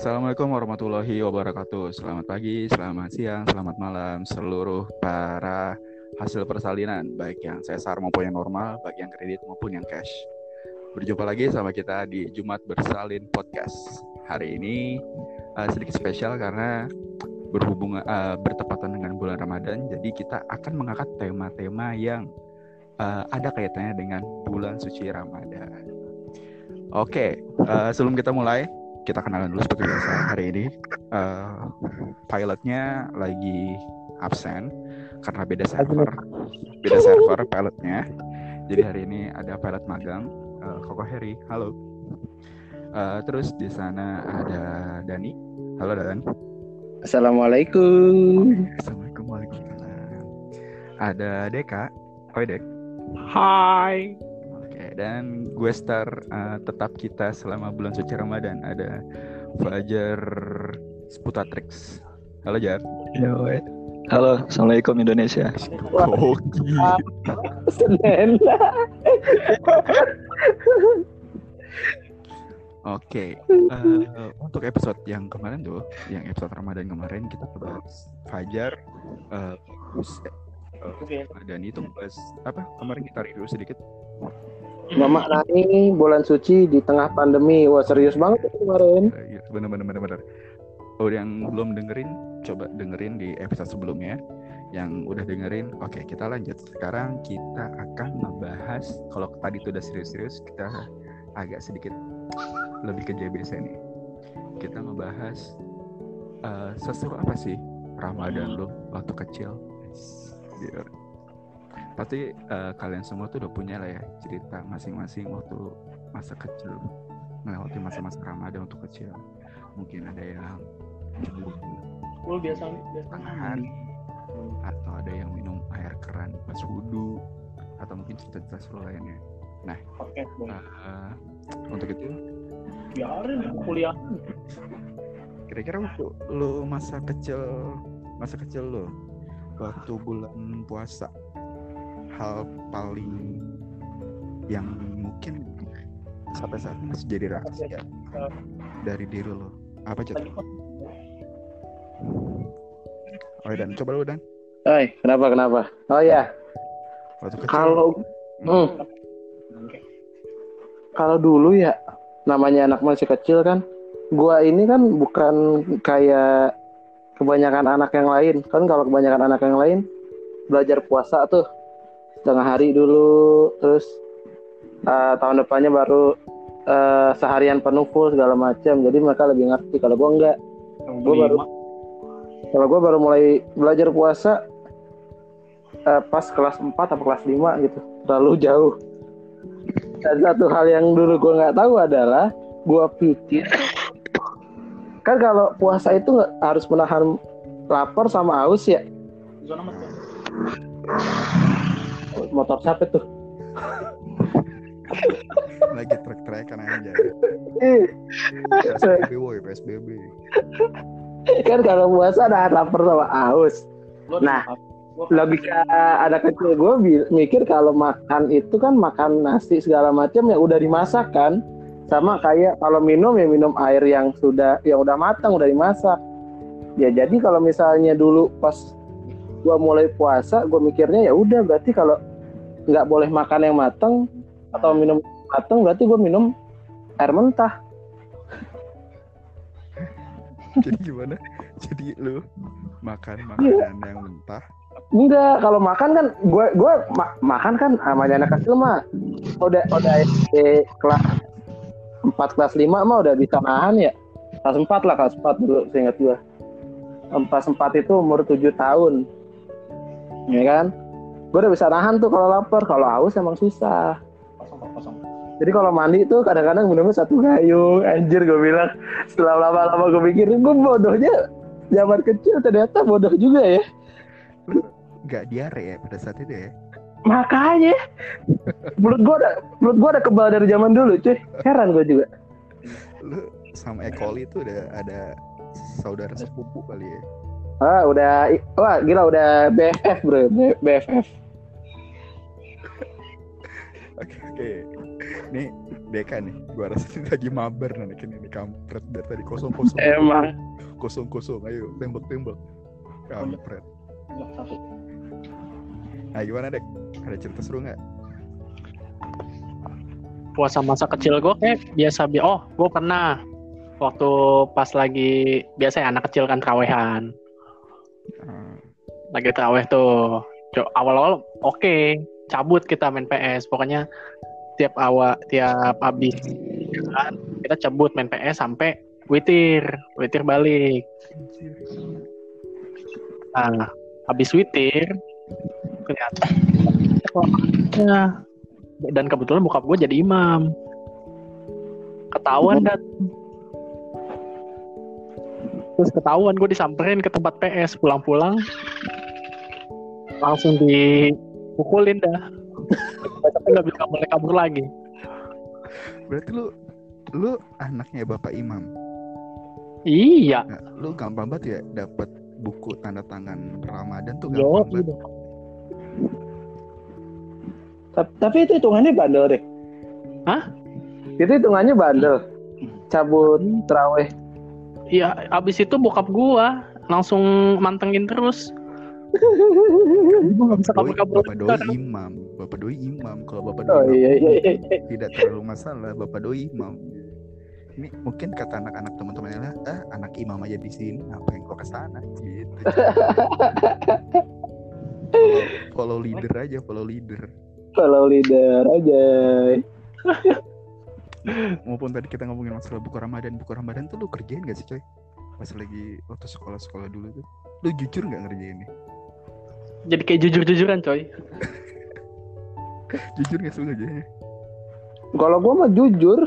Assalamualaikum warahmatullahi wabarakatuh. Selamat pagi, selamat siang, selamat malam seluruh para hasil persalinan, baik yang sesar maupun yang normal, baik yang kredit maupun yang cash. Berjumpa lagi sama kita di Jumat Bersalin Podcast. Hari ini uh, sedikit spesial karena berhubungan uh, bertepatan dengan bulan Ramadan, jadi kita akan mengangkat tema-tema yang uh, ada kaitannya dengan bulan suci Ramadan. Oke, okay, uh, sebelum kita mulai, kita kenalan dulu seperti biasa. Hari ini uh, pilotnya lagi absen karena beda server, beda server pilotnya. Jadi hari ini ada pilot magang, uh, Koko Heri. Halo. Uh, terus di sana ada Dani. Halo Dan. Assalamualaikum. Assalamualaikum Waalaikumsalam. Ada Deka. Oi Dek. Hai dan gue star uh, tetap kita selama bulan suci Ramadan ada Fajar Sputatrix. Halo Jar. Yo, halo, assalamualaikum Indonesia. Oke. Oke, uh, untuk episode yang kemarin tuh, yang episode Ramadan kemarin kita bahas Fajar, uh, uh, dan itu bahas apa? Kemarin kita review sedikit Mama Nani bulan suci di tengah pandemi. Wah serius banget kemarin. Iya, bener bener bener bener. Oh yang belum dengerin, coba dengerin di episode sebelumnya. Yang udah dengerin, oke okay, kita lanjut. Sekarang kita akan membahas, kalau tadi itu udah serius-serius, kita agak sedikit lebih ke JBC nih. Kita membahas uh, seseru apa sih Ramadan lo waktu kecil. Yes pasti uh, kalian semua tuh udah punya lah ya cerita masing-masing waktu masa kecil melewati masa-masa Ramadan untuk kecil. Mungkin ada yang Well, biasa tahan atau ada yang minum air keran pas wudhu atau mungkin cerita-cerita seru lainnya. Nah okay, uh, untuk itu biarin kuliah. kira-kira waktu lo masa kecil masa kecil lo waktu bulan puasa hal paling yang mungkin sampai saat ini masih jadi rahasia dari diri lo. Apa cek oh dan. Coba lu dan. Hai, kenapa kenapa? Oh ya kalau hmm. kalau dulu ya namanya anak masih kecil kan gua ini kan bukan kayak kebanyakan anak yang lain. Kan kalau kebanyakan anak yang lain belajar puasa tuh setengah hari dulu terus uh, tahun depannya baru uh, seharian penuh full segala macam. Jadi mereka lebih ngerti kalau gue enggak. Gue baru kalau gue baru mulai belajar puasa uh, pas kelas 4 atau kelas 5 gitu. Terlalu jauh. Dan satu hal yang dulu gue nggak tahu adalah gue pikir kan kalau puasa itu nggak harus menahan lapar sama haus ya motor siapa tuh? Lagi trek-trekan aja. PSBB woi PSBB kan kalau puasa ada lapar sama haus. Nah logika ada kecil. Gue mikir kalau makan itu kan makan nasi segala macam yang udah dimasak kan. Sama kayak kalau minum ya minum air yang sudah yang udah matang udah dimasak. Ya jadi kalau misalnya dulu pas gue mulai puasa gue mikirnya ya udah berarti kalau nggak boleh makan yang mateng atau minum mateng berarti gue minum air mentah. Jadi gimana? Jadi lu makan makanan yang mentah? Enggak kalau makan kan gue gue ma makan kan namanya anak kecil mah. Udah udah eh, kelas empat kelas lima mah udah bisa nahan ya. Kelas empat lah kelas empat dulu seingat gue kelas empat itu umur tujuh tahun. Ya kan gue udah bisa nahan tuh kalau lapar kalau haus emang susah. Jadi kalau mandi tuh kadang-kadang minumnya satu gayung anjir gue bilang setelah lama-lama gue pikirin gue bodohnya zaman kecil ternyata bodoh juga ya. Lu gak diare ya pada saat itu ya? Makanya. Mulut gue ada mulut gue ada kebal dari zaman dulu cuy. Heran gue juga. Lu sama E. coli itu udah ada saudara sepupu kali ya? Ah, udah wah gila udah BFF, Bro. BFF. Oke. Nih Deka nih, gua rasa ini lagi mabar nih ini kampret dari tadi kosong kosong. Emang. Kosong kosong, ayo tembak tembak. Kampret. Satu. Nah gimana dek? Ada cerita seru nggak? Puasa masa kecil gue kayak biasa bi oh gue pernah waktu pas lagi biasa ya anak kecil kan trawehan Ah, lagi traweh tuh awal-awal oke cabut kita main PS pokoknya tiap awal tiap habis kan, kita cabut main PS sampai witir witir balik. Nah habis witir ternyata ya, dan kebetulan bokap gue jadi imam. Ketahuan dan. Terus ketahuan gue disamperin ke tempat PS pulang-pulang. Langsung dipukulin dah nggak bisa boleh kabur lagi Berarti lu lu anaknya bapak imam. iya Nah, lu gampang banget ya dapat buku tanda tangan Ramadan tuh yo gampang banget. Ta- Tapi itu hitungannya bandel deh. Hah? Itu hitungannya bandel. Cabut teraweh. iya abis itu bokap gua langsung mantengin terus gua nggak bisa Doi, kabur-kabur bapak doi imam, bapak doi imam. Kalau bapak Oh doi iya iya iya. tidak terlalu masalah, bapak doi imam. Ini mungkin kata anak-anak teman-temannya lah, ah anak imam aja di sini, ngapain kok ke sana gitu. follow, follow leader aja, follow leader. Kalau leader aja. Maupun tadi kita ngomongin masalah buku Ramadan, buku Ramadan tuh lu kerjain gak sih coy? Pas lagi waktu sekolah-sekolah dulu tuh, lu jujur nggak ngerjainnya? Jadi kayak jujur-jujuran coy Jujur gak ngerjainnya? Kalau gua mah jujur.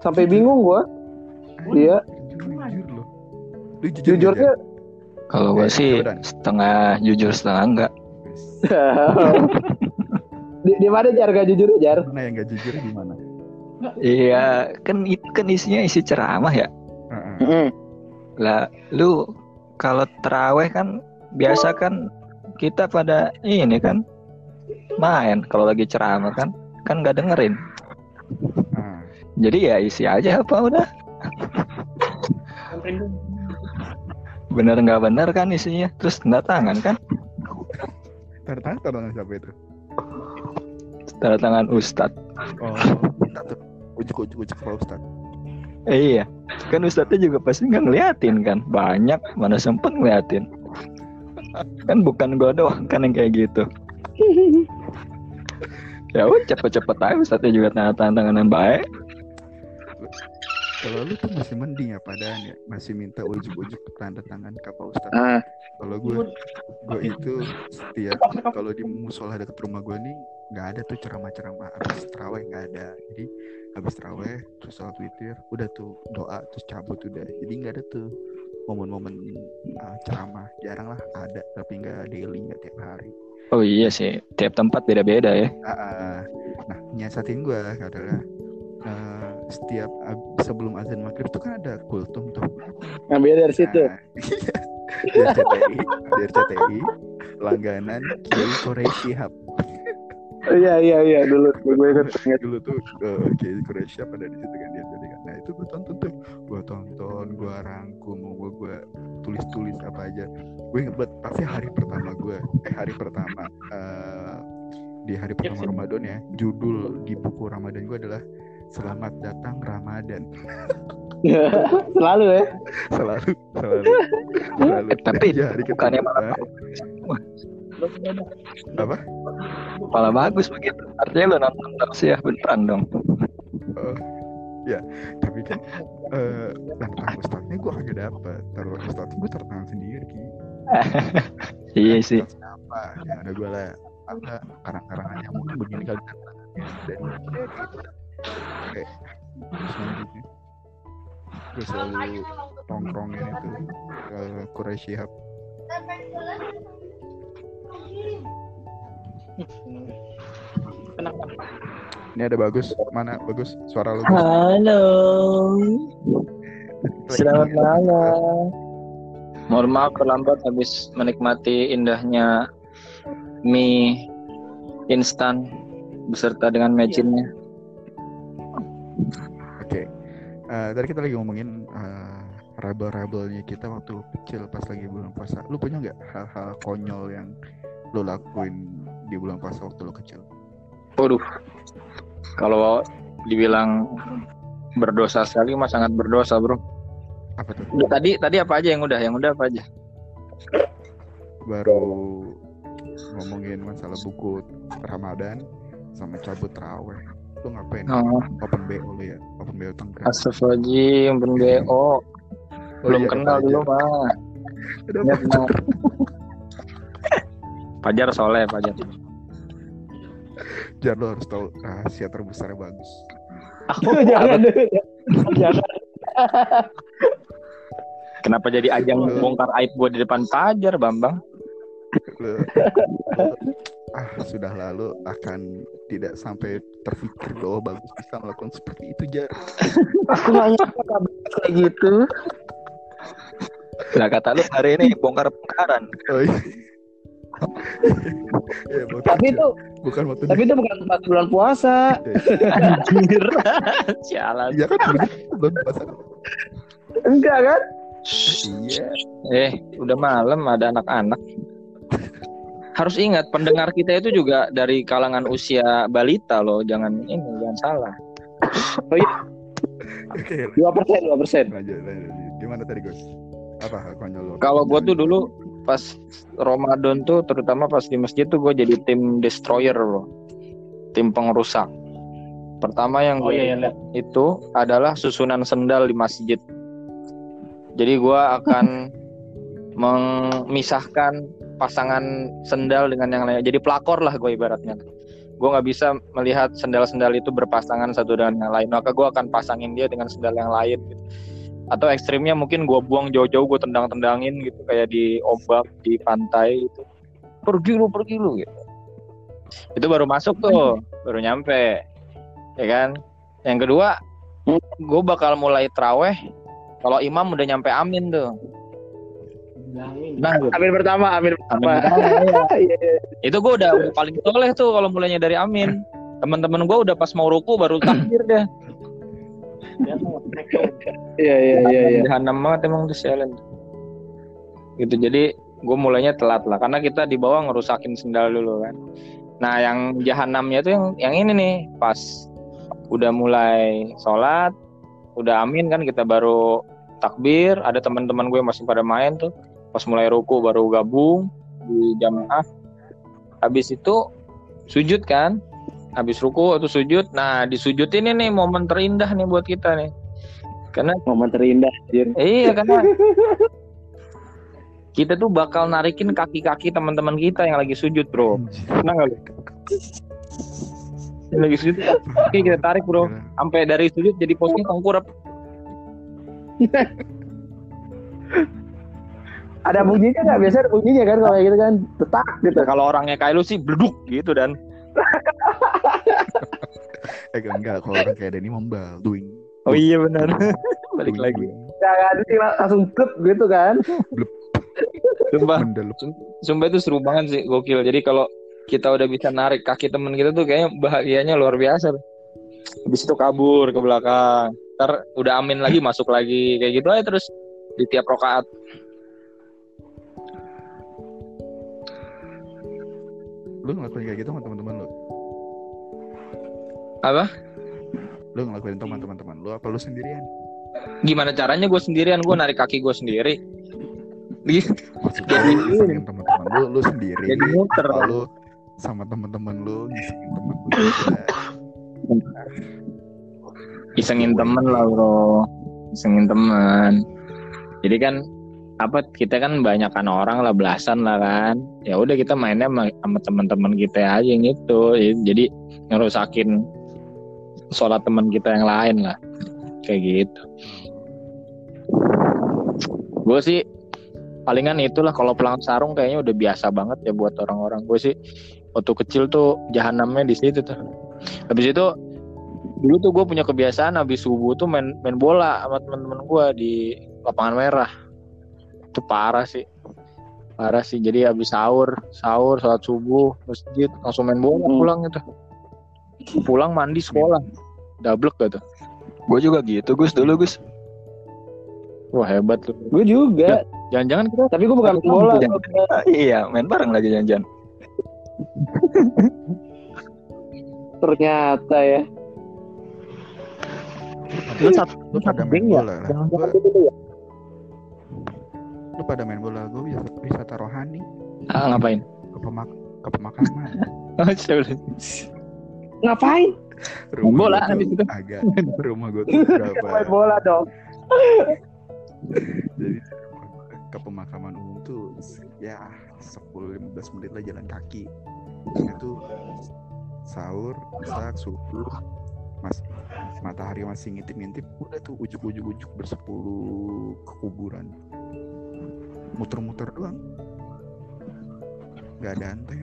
Sampai bingung gua. Iya. Jujur, jujur loh. Lu jujur nggak, Jujurnya? Kalau gue sih setengah jujur setengah enggak. di, di mana jar gak jujur jar? Mana yang gak jujur gimana? Iya, kan itu kan isinya isi ceramah ya. Heeh. Lah, lu kalau teraweh kan biasa kan kita pada ini kan main kalau lagi ceramah kan kan nggak dengerin. Ah, Jadi ya isi aja apa udah. Bener nggak bener kan isinya. Terus tanda tangan kan. tanda tangan tanda tangan siapa itu? Tanda tangan ustadz. Oh. Ujuk ujuk ujuk Pak Ustad. Eh, iya. Kan ustadznya juga pasti nggak ngeliatin kan. Banyak mana sempet ngeliatin. Kan bukan gua doang kan yang kayak gitu. Ya udah cepet-cepet aja ustadznya juga tanda tangan yang baik. Kalau lu tuh masih mending ya padahal ya, masih minta ujuk ujuk tanda tangan ke Pak Ustad. Ah. Kalau gue, gue itu setiap kalau di musola dekat rumah gue nih nggak ada tuh ceramah-ceramah habis teraweh nggak ada. Jadi habis teraweh terus sholat witir udah tuh doa terus cabut udah. Jadi nggak ada tuh momen-momen uh, ceramah jarang lah ada tapi nggak daily nggak tiap hari. Oh iya sih, tiap tempat beda-beda ya. Ah, ah. nah nyiasatin gue adalah uh, setiap ab- sebelum azan maghrib tuh kan ada kultum tuh Ngambil dari situ. Nah, dari CTI dari CTI langganan Kiai Quraisy Hub Oh, iya iya iya dulu gue inget. dulu tuh uh, Kiai Quraisy Hub ada di situ kan dia jadi kan nah itu gue tonton tuh gue tonton gue gue tulis tulis apa aja gue inget banget pasti hari pertama gue eh hari pertama eh, di hari pertama sih. Ramadan ya judul di buku Ramadan gue adalah Selamat datang Ramadan Selalu ya. selalu selalu selalu Eh, tapi Iya, hari bukannya malah apa malah bagus begitu. Artinya lo nonton terus ya beneran dong. Oh, ya, tapi kan eh tantangan ustadznya gue kagak dapet. Taruh ustadz gue tertangan sendiri. Ki. Iya sih. Apa? Ya ada gue lah. Apa karang-karangan yang mungkin begini kali tantangannya. Dan. Kayak selanjutnya gue selalu tongkrongin itu ke Quraisy Hub. Kenapa Ini ada bagus. Mana bagus? Suara lu. Halo. Selamat malam. Mohon maaf terlambat habis menikmati indahnya mie instan beserta dengan mecinnya. Eh, tadi kita lagi ngomongin eh, rebel-rebelnya kita waktu kecil pas lagi bulan puasa. Lu punya nggak hal-hal konyol yang lu lakuin di bulan puasa waktu lu kecil? Waduh. Kalau dibilang berdosa sekali mah sangat berdosa, Bro. Apa tuh? Udah, tadi tadi apa aja yang udah? Yang udah apa aja? Baru ngomongin masalah buku Ramadan sama cabut terawih. Lu ngapain? Oh, Open BO lu ya? Open BO Tenggerang. Astagfirullahaladzim, Ben BO. Oh Belum iya, kenal dulu, mah. Fajar soleh, Fajar. Jar lu harus tahu rahasia terbesar bagus. jangan dulu. Jangan. Kenapa jadi ajang Lu- bongkar aib gua di depan Fajar, Bambang? Lu, ah sudah lalu akan tidak sampai terpikir bahwa bagus bisa melakukan seperti itu Jar. Aku nggak nyangka kayak gitu. Lah kata lu hari ini bongkar bongkaran. Oh, iya. Ya, bukan, Tapi itu bukan waktu tapi itu bukan pas bulan puasa. Anjir. Sialan. Iya kan bulan puasa kan? Enggak kan? Iya. Eh, udah malam ada anak-anak. Harus ingat pendengar kita itu juga dari kalangan usia balita loh, jangan ini jangan salah. Oke, Dua persen, dua persen. lanjut, lanjut. Gimana tadi Gus? Apa konyol? Kalau gue tuh dulu pas Ramadan tuh terutama pas di masjid tuh gue jadi tim destroyer loh. Tim pengrusak. Pertama yang Oh gue iya, iya, itu adalah susunan sendal di masjid. Jadi gua akan memisahkan pasangan sendal dengan yang lain. Jadi pelakor lah gue ibaratnya. Gue nggak bisa melihat sendal-sendal itu berpasangan satu dengan yang lain. Maka gue akan pasangin dia dengan sendal yang lain. Gitu. Atau ekstrimnya mungkin gue buang jauh-jauh, gue tendang-tendangin gitu kayak di ombak di pantai gitu. Pergi lu, pergi lu gitu. Itu baru masuk tuh, baru nyampe, ya kan. Yang kedua, gue bakal mulai traweh kalau imam udah nyampe amin tuh. Nah. Amin pertama, amin Amin pertama. pertama, iya. Iya, iya. itu gue udah, udah paling soleh tuh kalau mulainya dari amin. Teman-teman gue udah pas mau ruku baru takbir deh. Iya, iya, iya, iya. Jahanam banget emang tuh sialan. Gitu jadi gue mulainya telat lah karena kita di bawah ngerusakin sendal dulu kan. Nah yang jahanamnya tuh yang yang ini nih pas udah mulai sholat, udah amin kan kita baru takbir. Ada teman-teman gue masih pada main tuh. Pas mulai ruku baru gabung di jamaah. Habis itu sujud kan. Habis ruku atau sujud. Nah di sujud ini nih momen terindah nih buat kita nih. Karena Momen terindah, anjir. Iya karena kita tuh bakal narikin kaki-kaki teman-teman kita yang lagi sujud bro. Pernah nggak lu? Yang lagi sujud, oke kita tarik bro. Sampai dari sujud jadi posnya tengkurap. Ada bunyinya nggak? Biasa ada bunyinya kan kalau gitu kan. Tetak gitu. Kalau orangnya kayak lu sih bleduk gitu dan Eh enggak, kalau orang kayak Denny membal, doing. oh iya benar. Balik doing, lagi. Jangan sih langsung klub gitu kan. Sumpah, Mendel. sumpah itu seru banget sih gokil. Jadi kalau kita udah bisa narik kaki temen kita tuh kayaknya bahagianya luar biasa. Habis itu kabur ke belakang. Ntar udah amin lagi masuk lagi kayak gitu aja terus di tiap rokaat. Lu ngelakuin kayak gitu sama teman-teman lu? Apa? Lu ngelakuin sama teman-teman lu apa lu sendirian? Gimana caranya gue sendirian gue narik kaki gue sendiri. Gitu. Jadi ngisengin teman-teman lu, lu sendiri. Jadi muter. Lu sama teman-teman lu ngisengin teman lu. Isengin temen lah bro. Isengin temen. Jadi kan apa kita kan banyakan orang lah belasan lah kan. Ya udah kita mainnya sama, sama teman-teman kita aja yang itu. Jadi ngerusakin sholat teman kita yang lain lah. Kayak gitu. Gue sih palingan itulah kalau pelang sarung kayaknya udah biasa banget ya buat orang-orang. Gue sih waktu kecil tuh jahanamnya di situ tuh. Habis itu dulu tuh gue punya kebiasaan habis subuh tuh main main bola sama teman-teman gue di lapangan merah itu parah sih parah sih jadi habis sahur sahur sholat subuh masjid langsung main bola Hmm. pulang itu pulang mandi sekolah double gitu Gue juga gitu Gus dulu Gus. Wah hebat lu. Gue juga. Jangan-jangan kita Tapi gue bukan bola. Jangan- iya main bareng lagi jangan-jangan. Ternyata ya. Lu satu, Lu lu satu geng ya? Jangan-jangan gitu ya? Lu pada main bola, gue bisa wisata rohani ah, ngapain? ke pemak ke pemakaman. Ngapain? Rumah bola habis itu. Agak rumah gue tuh berapa? Main bola dong. Jadi ke pemakaman umum tuh ya 10-15 menit lah jalan kaki. Itu sahur, imsak, subuh, mas matahari masih ngintip-ngintip, udah tuh ujuk-ujuk-ujuk bersepuluh ke kuburan. Muter-muter doang. Gak ada anteng.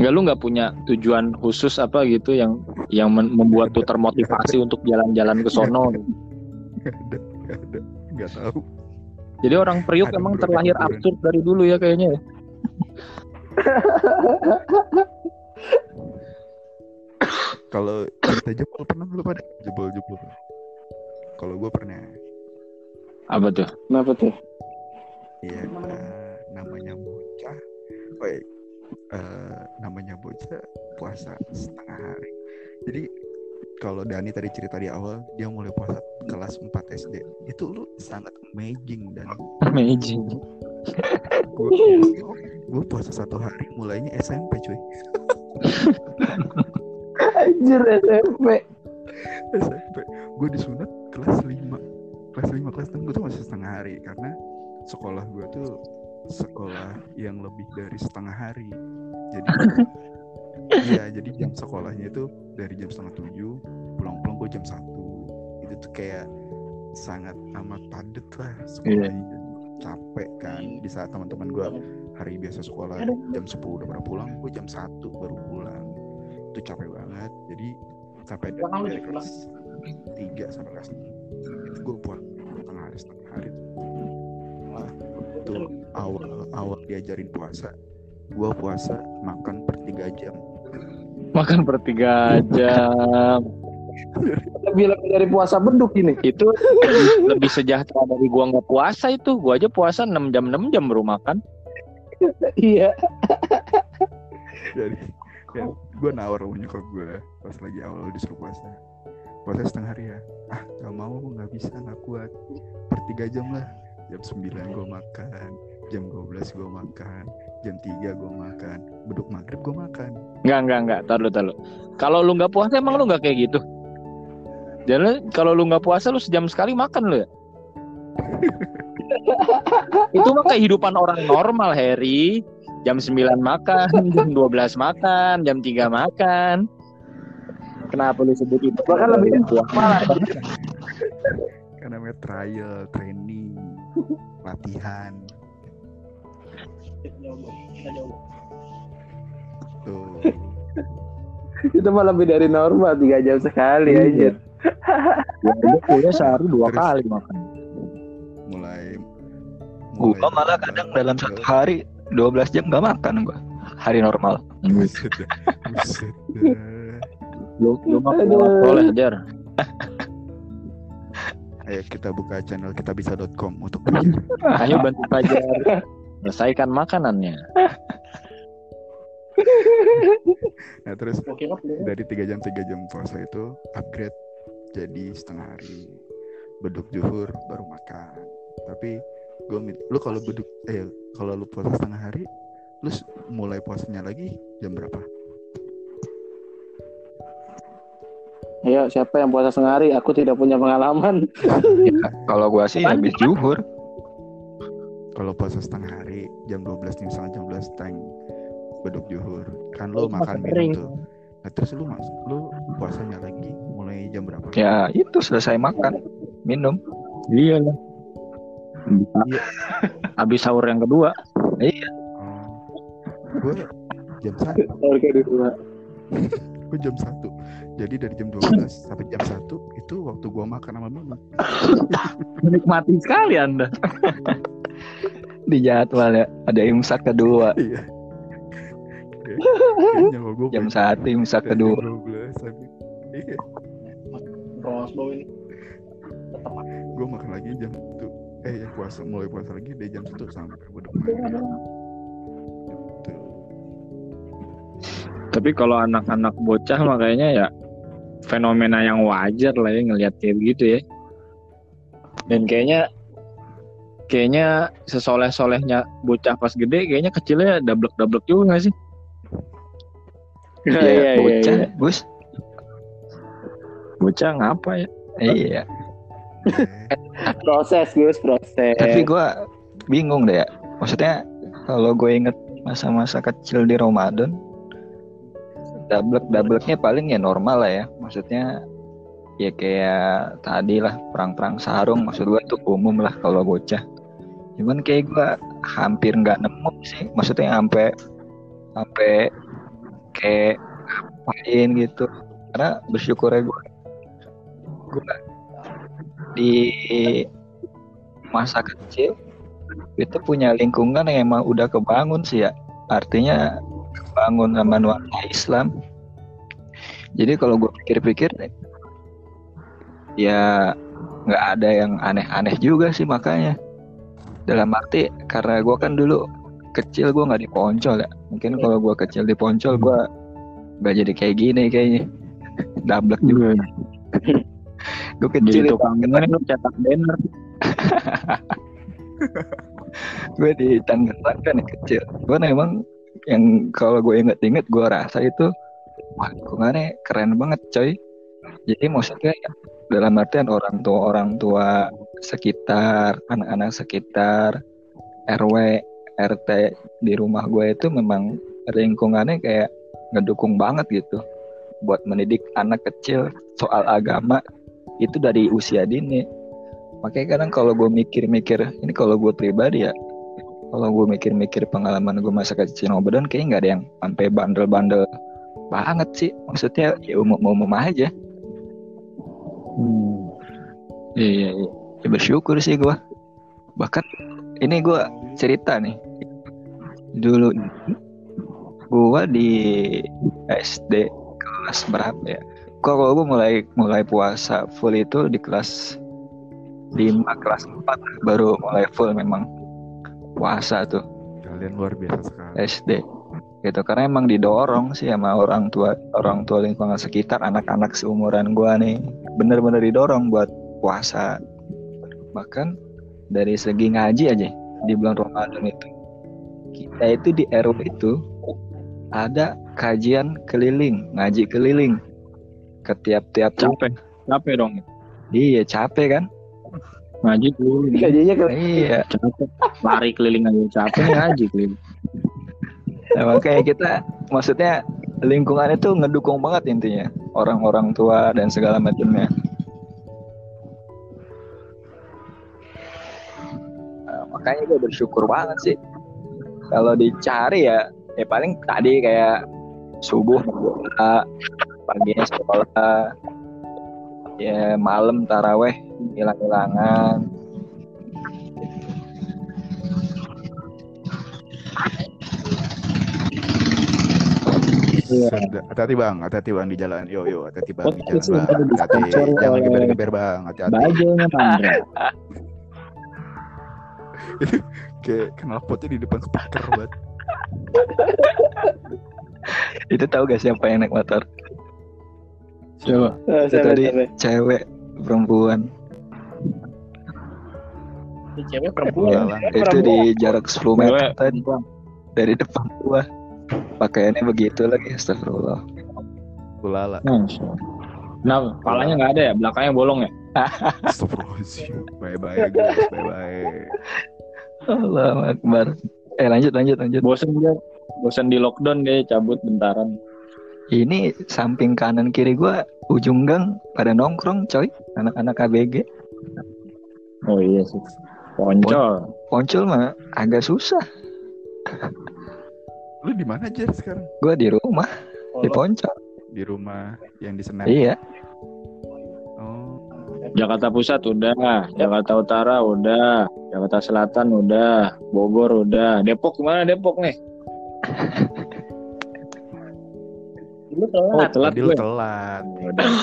Enggak lu nggak punya tujuan khusus apa gitu yang yang membuat tuh termotivasi untuk jalan-jalan ke sono. Gak ada, gak ada, gak tahu. Jadi orang Priuk Ada emang terlahir absurd dari dulu ya kayaknya. ya. Kalau kita jebol pernah belum pada jebol-jebol? Kalau gue pernah. Apa tuh? Kenapa tuh? Iya, eh, namanya bocah. Woi, eh, namanya bocah puasa setengah hari. Jadi kalau Dani tadi cerita di awal dia mulai puasa kelas 4 SD. Itu lu sangat amazing dan Amazing. gue gue puasa satu hari mulainya SMP cuy. Anjir SMP. SMP. Gue disunat kelas 5. Kelas 5 kelas 6 gue tuh masih setengah hari karena sekolah gue tuh sekolah yang lebih dari setengah hari. Jadi Iya, jadi jam sekolahnya itu dari jam setengah tujuh, pulang-pulang gue jam satu. Itu tuh kayak sangat amat padat lah sekolahnya. Capek kan di saat teman-teman gue hari biasa sekolah jam 10 udah pada pulang, gue jam satu baru pulang. Itu capek banget. Jadi sampai dari, dari kelas 3 sampai kelas 6 itu gue buat setengah hari setengah hari tuh. Nah, tuh awal awal diajarin puasa gue puasa makan per 3 jam Makan per tiga jam. Lebih lebih dari puasa beduk ini. Itu lebih, lebih sejahtera dari gua nggak puasa itu. Gua aja puasa 6 jam 6 jam baru makan. Iya. jadi ya, gue nawar sama nyokap gue pas lagi awal disuruh puasa puasa setengah hari ya ah gak mau nggak bisa nggak kuat per tiga jam lah jam 9 gue makan jam 12 gue makan jam 3 gue makan beduk maghrib gue makan Enggak, enggak, enggak. Tar lu, tar lu. Kalau lu nggak puasa emang lu nggak kayak gitu? Jadi kalau lu nggak puasa lu sejam sekali makan lu ya? Itu mah kehidupan orang normal, Harry. Jam 9 makan, jam 12 makan, jam 3 makan. Kenapa lu sebut itu? Bahkan lebih puasa. karena namanya trial training latihan tuh Itu mah lebih dari normal tiga jam sekali Iya. aja. Gua kuliah sehari dua Terus- kali makan. mulai Gua malah kadang dalam satu hari 12 jam gak makan gua. Hari normal. buset dah. Lu lu kuat boleh jar. Ayo kita buka channel kitabisa.com untuk belajar Ayo bantu Fajar selesaikan makanannya. nah terus Oke, oke. dari tiga jam tiga jam puasa itu upgrade jadi setengah hari beduk juhur baru makan tapi gue lu kalau beduk eh kalau lu puasa setengah hari lu mulai puasanya lagi jam berapa Ayo siapa yang puasa setengah hari? Aku tidak punya pengalaman. Ya, kalau gua sih habis juhur. kalau puasa setengah hari jam 12 nih misalnya jam 12 tank beduk juhur kan lu makan minum tuh nah terus lu mas lu puasanya lagi mulai jam berapa Ya itu selesai makan, minum. Iya lah. Habis sahur yang kedua. oh, gue jam satu Harga dua. gue jam satu. Jadi dari jam 12 sampai jam 1 itu waktu gua makan sama minum Menikmati sekali Anda. Di jadwal ya, ada imsak kedua. iya. Gua Jam satu imsak kedua. jam 12 sampai iya. Gue makan lagi jam satu. Eh ya puasa mulai puasa lagi dari jam satu sampai udah Tapi kalau anak-anak bocah mah kayaknya ya fenomena yang wajar lah ya ngelihat kayak begitu ya. Dan kayaknya kayaknya sesoleh-solehnya bocah pas gede kayaknya kecilnya dablek-dablek juga gak sih? Iya, bocah, Gus. Bocah ngapa ya? Iya. Proses Gus proses Tapi gua bingung deh ya. Maksudnya kalau gue inget masa-masa kecil di Ramadan, dablek-dableknya paling ya normal lah ya. Maksudnya ya kayak tadi lah perang-perang sarung maksud gue itu umum lah kalau bocah. Cuman kayak gue hampir nggak nemu sih. Maksudnya sampai sampai kayak ngapain gitu. Karena bersyukurnya gue gue di masa kecil itu punya lingkungan yang emang udah kebangun sih ya artinya kebangun sama nuansa Islam. Jadi kalau gue pikir-pikir ya nggak ada yang aneh-aneh juga sih makanya. Dalam arti karena gue kan dulu kecil gue nggak di Poncol ya. Mungkin kalau gue kecil di Poncol gue nggak jadi kayak gini kayaknya. Dablek juga. Gue kecil Jadi itu tukang lu cetak banner. gue di Tangerang kan yang kecil. Gue emang yang kalau gue inget-inget gue rasa itu lingkungannya keren banget coy. Jadi maksudnya dalam artian orang tua orang tua sekitar anak-anak sekitar RW RT di rumah gue itu memang lingkungannya kayak ngedukung banget gitu. Buat mendidik anak kecil soal agama itu dari usia dini. Makanya kadang kalau gue mikir-mikir ini kalau gue pribadi ya kalau gue mikir-mikir pengalaman gue masa kecil Ramadan kayaknya nggak ada yang sampai bandel-bandel banget sih. Maksudnya ya umum-umum aja. Hmm. iya iya ya, bersyukur sih gue bahkan ini gue cerita nih. Dulu gue di SD kelas berapa ya? Kalau gue mulai mulai puasa full itu di kelas 5 kelas 4 baru mulai full memang puasa tuh kalian luar biasa sekali. SD gitu karena emang didorong sih sama orang tua orang tua lingkungan sekitar anak-anak seumuran gua nih bener-bener didorong buat puasa bahkan dari segi ngaji aja di bulan Ramadan itu kita itu di RW itu ada kajian keliling ngaji keliling ke tiap-tiap Capek. Capek dong. iya capek kan Ngaji keliling. gajinya ke iya Capek. Lari keliling aja capek nih ngaji keliling. Nah, makanya kita maksudnya lingkungan itu ngedukung banget intinya orang-orang tua dan segala macamnya. Nah, makanya gue bersyukur banget sih. Kalau dicari ya, ya paling tadi kayak subuh paginya sekolah, ya malam taraweh hilang-hilangan. Senda- Hati-hati bang, hati-hati bang di jalan. Yo yo, hati-hati bang di jalan bang. Hati-hati, jangan geber-geber bang. Hati-hati. Bajunya Mandra. Kayak knalpotnya di depan speaker banget. Itu tahu gak siapa yang naik motor? Coba. Eh, Itu tadi cewek perempuan. Ini cewek perempuan. Bulalang. itu di jarak 10 meter Cewek. tadi dari depan gua pakaiannya begitu lagi astagfirullah Bulala. Nah, palanya nggak ada ya, belakangnya bolong ya. Astagfirullahaladzim. Bye-bye guys, bye-bye. Allah akbar eh lanjut lanjut lanjut Bosen dia, bosen di lockdown dia cabut bentaran. ini samping kanan kiri gua ujung gang pada nongkrong coy anak-anak ABG Oh iya sih. Poncol. poncol mah agak susah Lu di mana aja sekarang? gua di rumah di poncol Di rumah yang di Senen. iya Oh, Jakarta Pusat udah, Jakarta Utara udah, Jakarta Selatan udah, Bogor udah, Depok gimana Depok nih? Lu Oh telat. telat telat.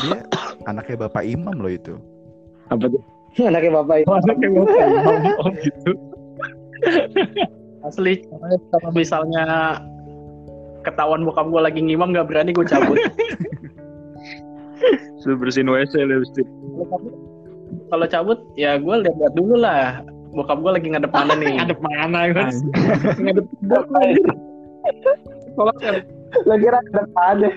Dia anaknya Bapak Imam loh itu. Apa tuh? Anaknya bapak itu. Anaknya bapak imam. Oh gitu. Asli, kalau misalnya ketahuan bokap gue lagi ngimam gak berani gue cabut. Sudah bersihin WC lipstick. Kalau cabut ya gue lihat dulu lah. Bokap gue lagi ngadep mana nih? ngadep mana guys? ngadep mana? Kalau ngadep Lagi ada ada.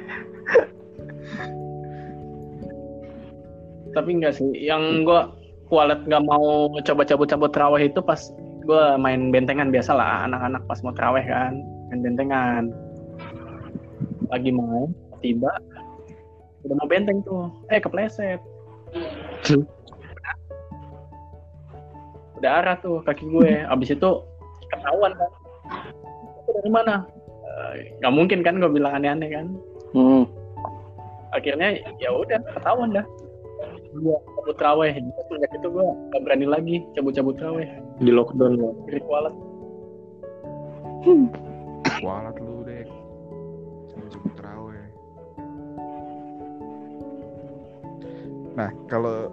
tapi enggak sih yang gue kualet nggak mau coba cabut-cabut terawih itu pas gue main bentengan biasa lah anak-anak pas mau terawih kan main bentengan. Lagi main tiba udah mau benteng tuh. Eh kepleset. Udah arah tuh kaki gue. Abis itu ketahuan kan. Dari mana? Eh, nggak mungkin kan gue bilang aneh-aneh kan. Hmm. akhirnya ya udah ketahuan dah gue cabut terawih sejak itu gue gak berani lagi cabut-cabut terawih Di lockdown lo. kiri kualat. Kualat lu deh. Sebut terawih. Nah, kalau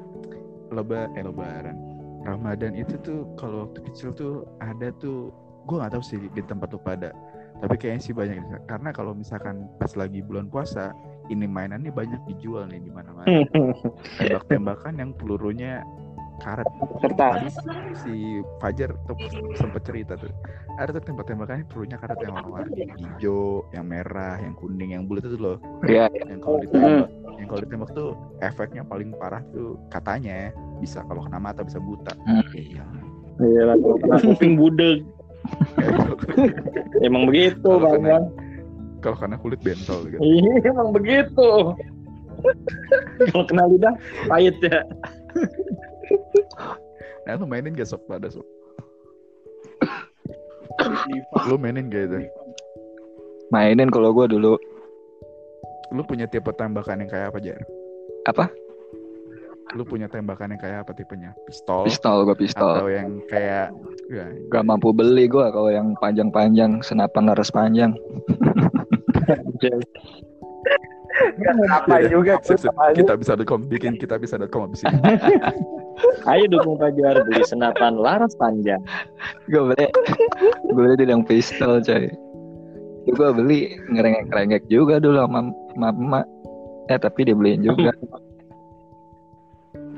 leba eh lebaran. Ramadan itu tuh kalau waktu kecil tuh ada tuh gue nggak tahu sih di tempat lu pada. Tapi kayaknya sih banyak karena kalau misalkan pas lagi bulan puasa ini mainannya banyak dijual nih di mana-mana tembak-tembakan yang pelurunya karet Kertas. tadi si Fajar tuh sempat cerita tuh ada tuh tembak-tembakannya pelurunya karet yang warna-warni hijau yang merah yang kuning yang bulat itu loh Iya. yang kalau ditembak yang kalau ditembak tuh efeknya paling parah tuh katanya bisa kalau kena mata bisa buta Hmm. iya Iya kuping budeg. Emang begitu, Bang. Kalau kena kulit bentol gitu Iya, emang begitu. Kalau kena lidah, pahit ya. nah lu mainin gak sok pada sok lu mainin gak itu Mainin kalau gue dulu lu punya tipe tembakan yang kayak apa Jar? apa? lu punya tembakan yang kayak apa tipenya pistol, Pistol gue pistol. atau yang kayak ya, Gak mampu beli gue kalau yang panjang-panjang senapan laras panjang. Apa juga sip. apa aja. kita bisa com bikin kita bisa com abis ini Ayo dukung Fajar beli senapan laras panjang. Gue beli, gue beli yang pistol coy. Gue beli ngerengek-ngerengek juga dulu sama emak. Eh tapi dibeliin juga.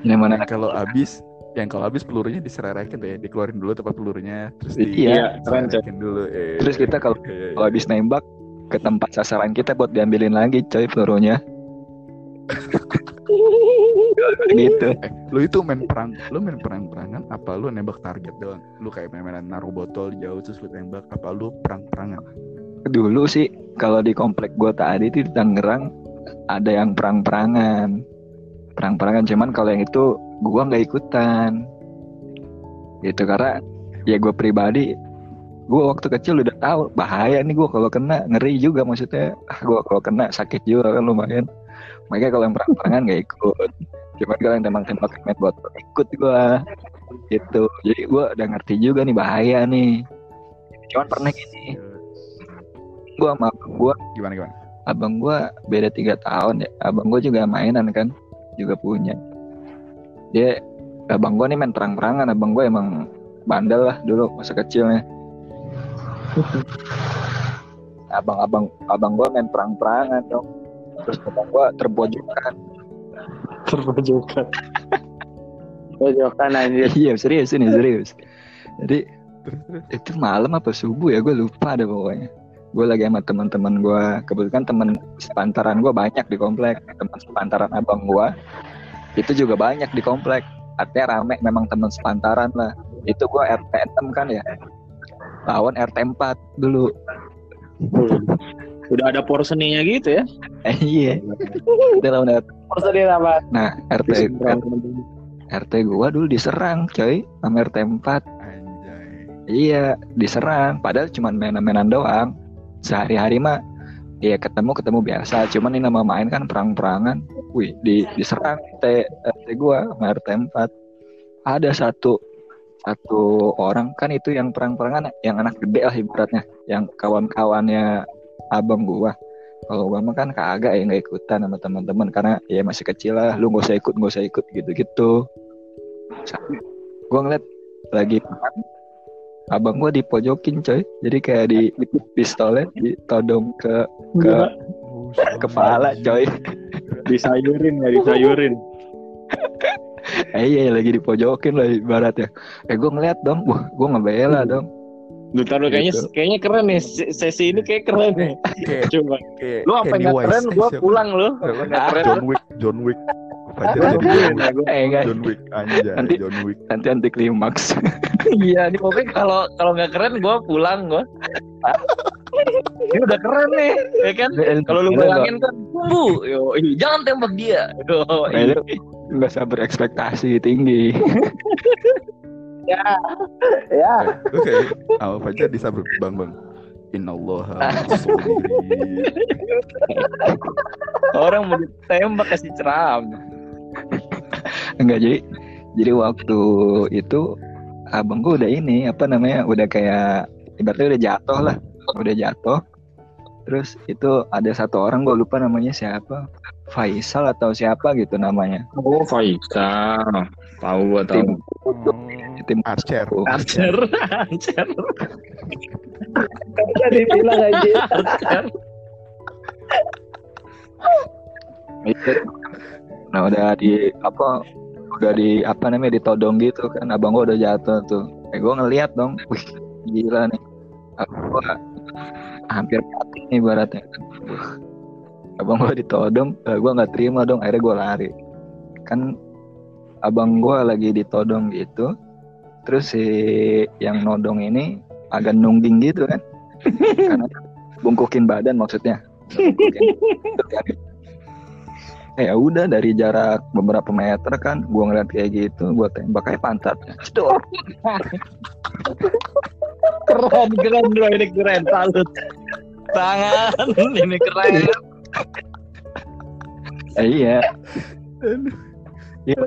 Ini mana yang kalau habis yang kalau habis pelurunya disererekin ya dikeluarin dulu tempat pelurunya terus di Iya, dulu eh. Terus kita kalau Iya, iya. kalau habis nembak ke tempat sasaran kita buat diambilin lagi coy pelurunya. gitu. eh, lu itu main perang lu main perang perangan apa lu nembak target doang lu kayak main-mainan naruh botol jauh terus lu tembak apa lu perang perangan Dulu sih kalau di komplek gue tadi itu di Tangerang ada yang perang-perangan. Perang-perangan cuman kalau yang itu gua nggak ikutan. Gitu karena ya gue pribadi gue waktu kecil udah tahu bahaya nih gue kalau kena ngeri juga maksudnya. Ah, gue kalau kena sakit juga kan lumayan. Makanya kalau yang perang-perangan gak ikut. Cuman kalau yang tembak-tembak main botol ikut gue gitu. Jadi gue udah ngerti juga nih bahaya nih. Cuman pernah gini. Gue sama abang gue gimana gimana? Abang gue beda tiga tahun ya. Abang gue juga mainan kan juga punya. Dia abang gue nih main perang-perangan. Abang gue emang bandel lah dulu masa kecilnya abang-abang abang gue main perang-perangan dong. Terus abang gue terpojokan. Terpojokan. Pojokan anjir. iya serius ini serius. Jadi itu malam apa subuh ya? Gue lupa ada pokoknya. Gue lagi sama teman-teman gue kebetulan teman sepantaran gue banyak di komplek. Teman sepantaran abang gue itu juga banyak di komplek. Artinya rame memang teman sepantaran lah. Itu gue RT 6 kan ya lawan RT 4 dulu Udah ada porseninya gitu ya. eh iya Itu lawan RT dia nama nah RT RT gue dulu diserang coy sama RT 4 anjay Iya, diserang. Padahal cuma main-mainan doang. Sehari-hari mah ya ketemu ketemu biasa. Cuman ini nama main kan perang-perangan. Wih, di diserang T RT gua sama RT 4. Ada satu satu orang kan itu yang perang-perangan yang anak gede lah ibaratnya, yang kawan-kawannya abang gua. Kalau gua mah kan kagak ya nggak ikutan sama teman-teman. Karena ya masih kecil lah, lu nggak usah ikut nggak usah ikut gitu-gitu. gue ngeliat lagi abang gue dipojokin coy. Jadi kayak di pistolnya ditodong ke ke kepala coy. Disayurin ya disayurin eh iya lagi dipojokin lah ibaratnya eh gue ngeliat dong wah gue ngebela dong Lu taruh kayaknya Gitu. kayaknya keren nih Se- sesi ini kayak keren nih. Kayak Coba. kayak Lu apa nggak keren? Gua pulang lu. Keren? John Wick, John Wick. Fajar Gua jadi nungguin John ya, gua. eh enggak John Wick anjay, Nanti- John Wick. nanti anti klimaks Iya, nih pokoknya kalau kalau nggak keren gua pulang gua. Ini udah keren nih, ya kan? Kalau lu bayangin kan, tunggu, yo, jangan tembak dia. Yo, Eh, nggak usah berekspektasi tinggi Ya, Oke, apa Fajar disabrak bang bang. Ma'as-sabirin. orang mau ditembak kasih ceram. enggak jadi jadi waktu itu abang gue udah ini apa namanya udah kayak ibaratnya udah jatuh lah udah jatuh terus itu ada satu orang gue lupa namanya siapa Faisal atau siapa gitu namanya Oh, Faisal. Tahu gua tim tim Archer. Archer, Archer, tadi bilang aja. Archer. Itu. Nah udah di apa udah di apa namanya ditodong gitu kan abang gua udah jatuh tuh. Eh gua ngeliat dong, wih gila nih. Gua hampir mati nih ibaratnya. Abang gua ditodong, eh, gua nggak terima dong. Akhirnya gua lari. Kan abang gua lagi ditodong gitu. Terus si yang nodong ini agak nungging gitu kan. Karena bungkukin badan maksudnya. Eh, ya udah dari jarak beberapa meter kan gua ngeliat kayak gitu gua tembak kayak pantatnya Stor. Keren, keren bro, ini keren. Salut. Tangan, ini keren. Eh, iya. Iya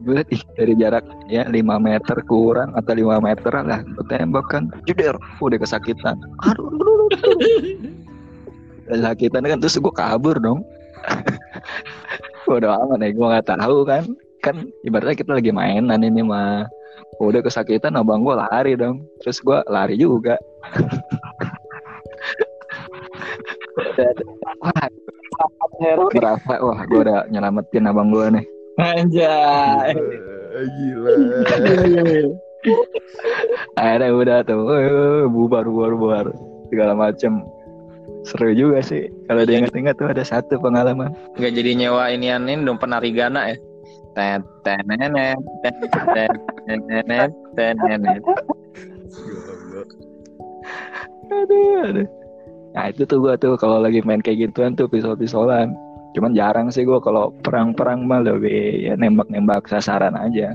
gue dari jarak ya 5 meter kurang atau 5 meter lah gue tembak kan. Jeder udah kesakitan. Aduh kesakitan kan terus gue kabur dong. Udah amat nih gue nggak tahu kan. Kan ibaratnya kita lagi mainan ini mah. Udah kesakitan abang gue lari dong. Terus gue lari juga Udah- wah Hero. berasa wah gue udah nyelamatin abang gue nih Anjay. Eh, Gila. akhirnya udah tuh eh, bubar bubar bubar segala macem seru juga sih kalau diingat-ingat tuh ada satu pengalaman Nggak jadi nyewa inian ini dong penari Gana ya. Tenenet, tenenet, tenenet. Goblok. aduh aduh nah itu tuh gua tuh kalau lagi main kayak gituan tuh pistol-pistolan cuman jarang sih gua kalau perang-perang mah lebih ya nembak-nembak sasaran aja.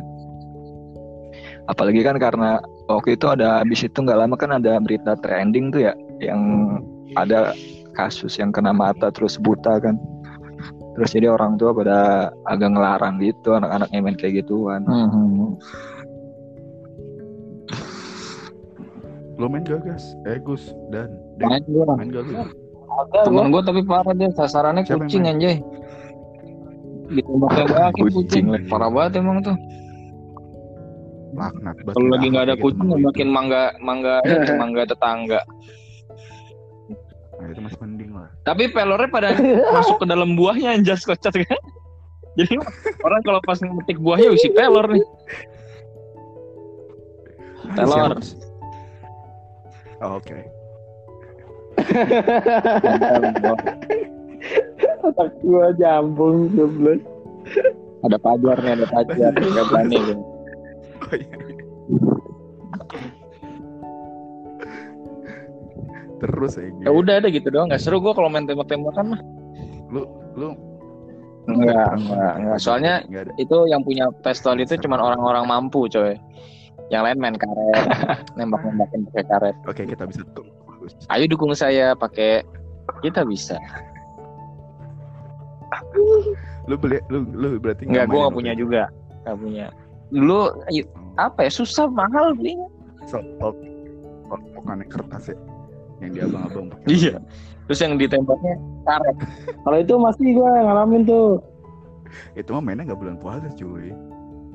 Apalagi kan karena waktu itu ada habis itu nggak lama kan ada berita trending tuh ya yang ada kasus yang kena mata terus buta kan. Terus jadi orang tua pada agak ngelarang gitu anak-anaknya main kayak gituan. Lo main gak gas? Eh Gus dan Main gua. main lu? Temen gue tapi parah dia sasarannya Siapa kucing anjay. Ditembak-tembakin Kucing kucing. lagi. Parah banget emang tuh. Laknat banget. Kalau lagi nggak ada Gitu, kucing gua makin mangga mangga mangga tetangga. itu. Nah itu masih mending lah. Tapi pelornya pada masuk ke dalam buahnya anjas kocak kan. Jadi orang kalau pas ngetik buahnya isi pelor nih. Pelor. Oh, Oke. Otak gua jambung goblok. Ada pajar nih, ada pajar. Gak berani gue. Oh, iya. Terus ya. Ya udah ada gitu doang. Gak seru gue kalau main tembak-tembakan mah. Lu lu Enggak, enggak, enggak. Soalnya Nggak ada. itu yang punya pistol itu cuman orang-orang mampu coy. Yang lain main karet, nembak-nembakin pakai karet. Oke kita bisa tuh. Bagus. Ayo dukung saya pakai kita bisa. Lu beli lu lu berarti Enggak, gue main gak waktu punya itu? juga. Gak punya. Ayo, apa ya susah mahal belinya. So, oh, oh, bukan kertas ya yang di abang-abang. Iya. Terus yang ditembaknya karet. Kalau itu masih gua yang ngalamin tuh. itu mah mainnya nggak bulan puasa cuy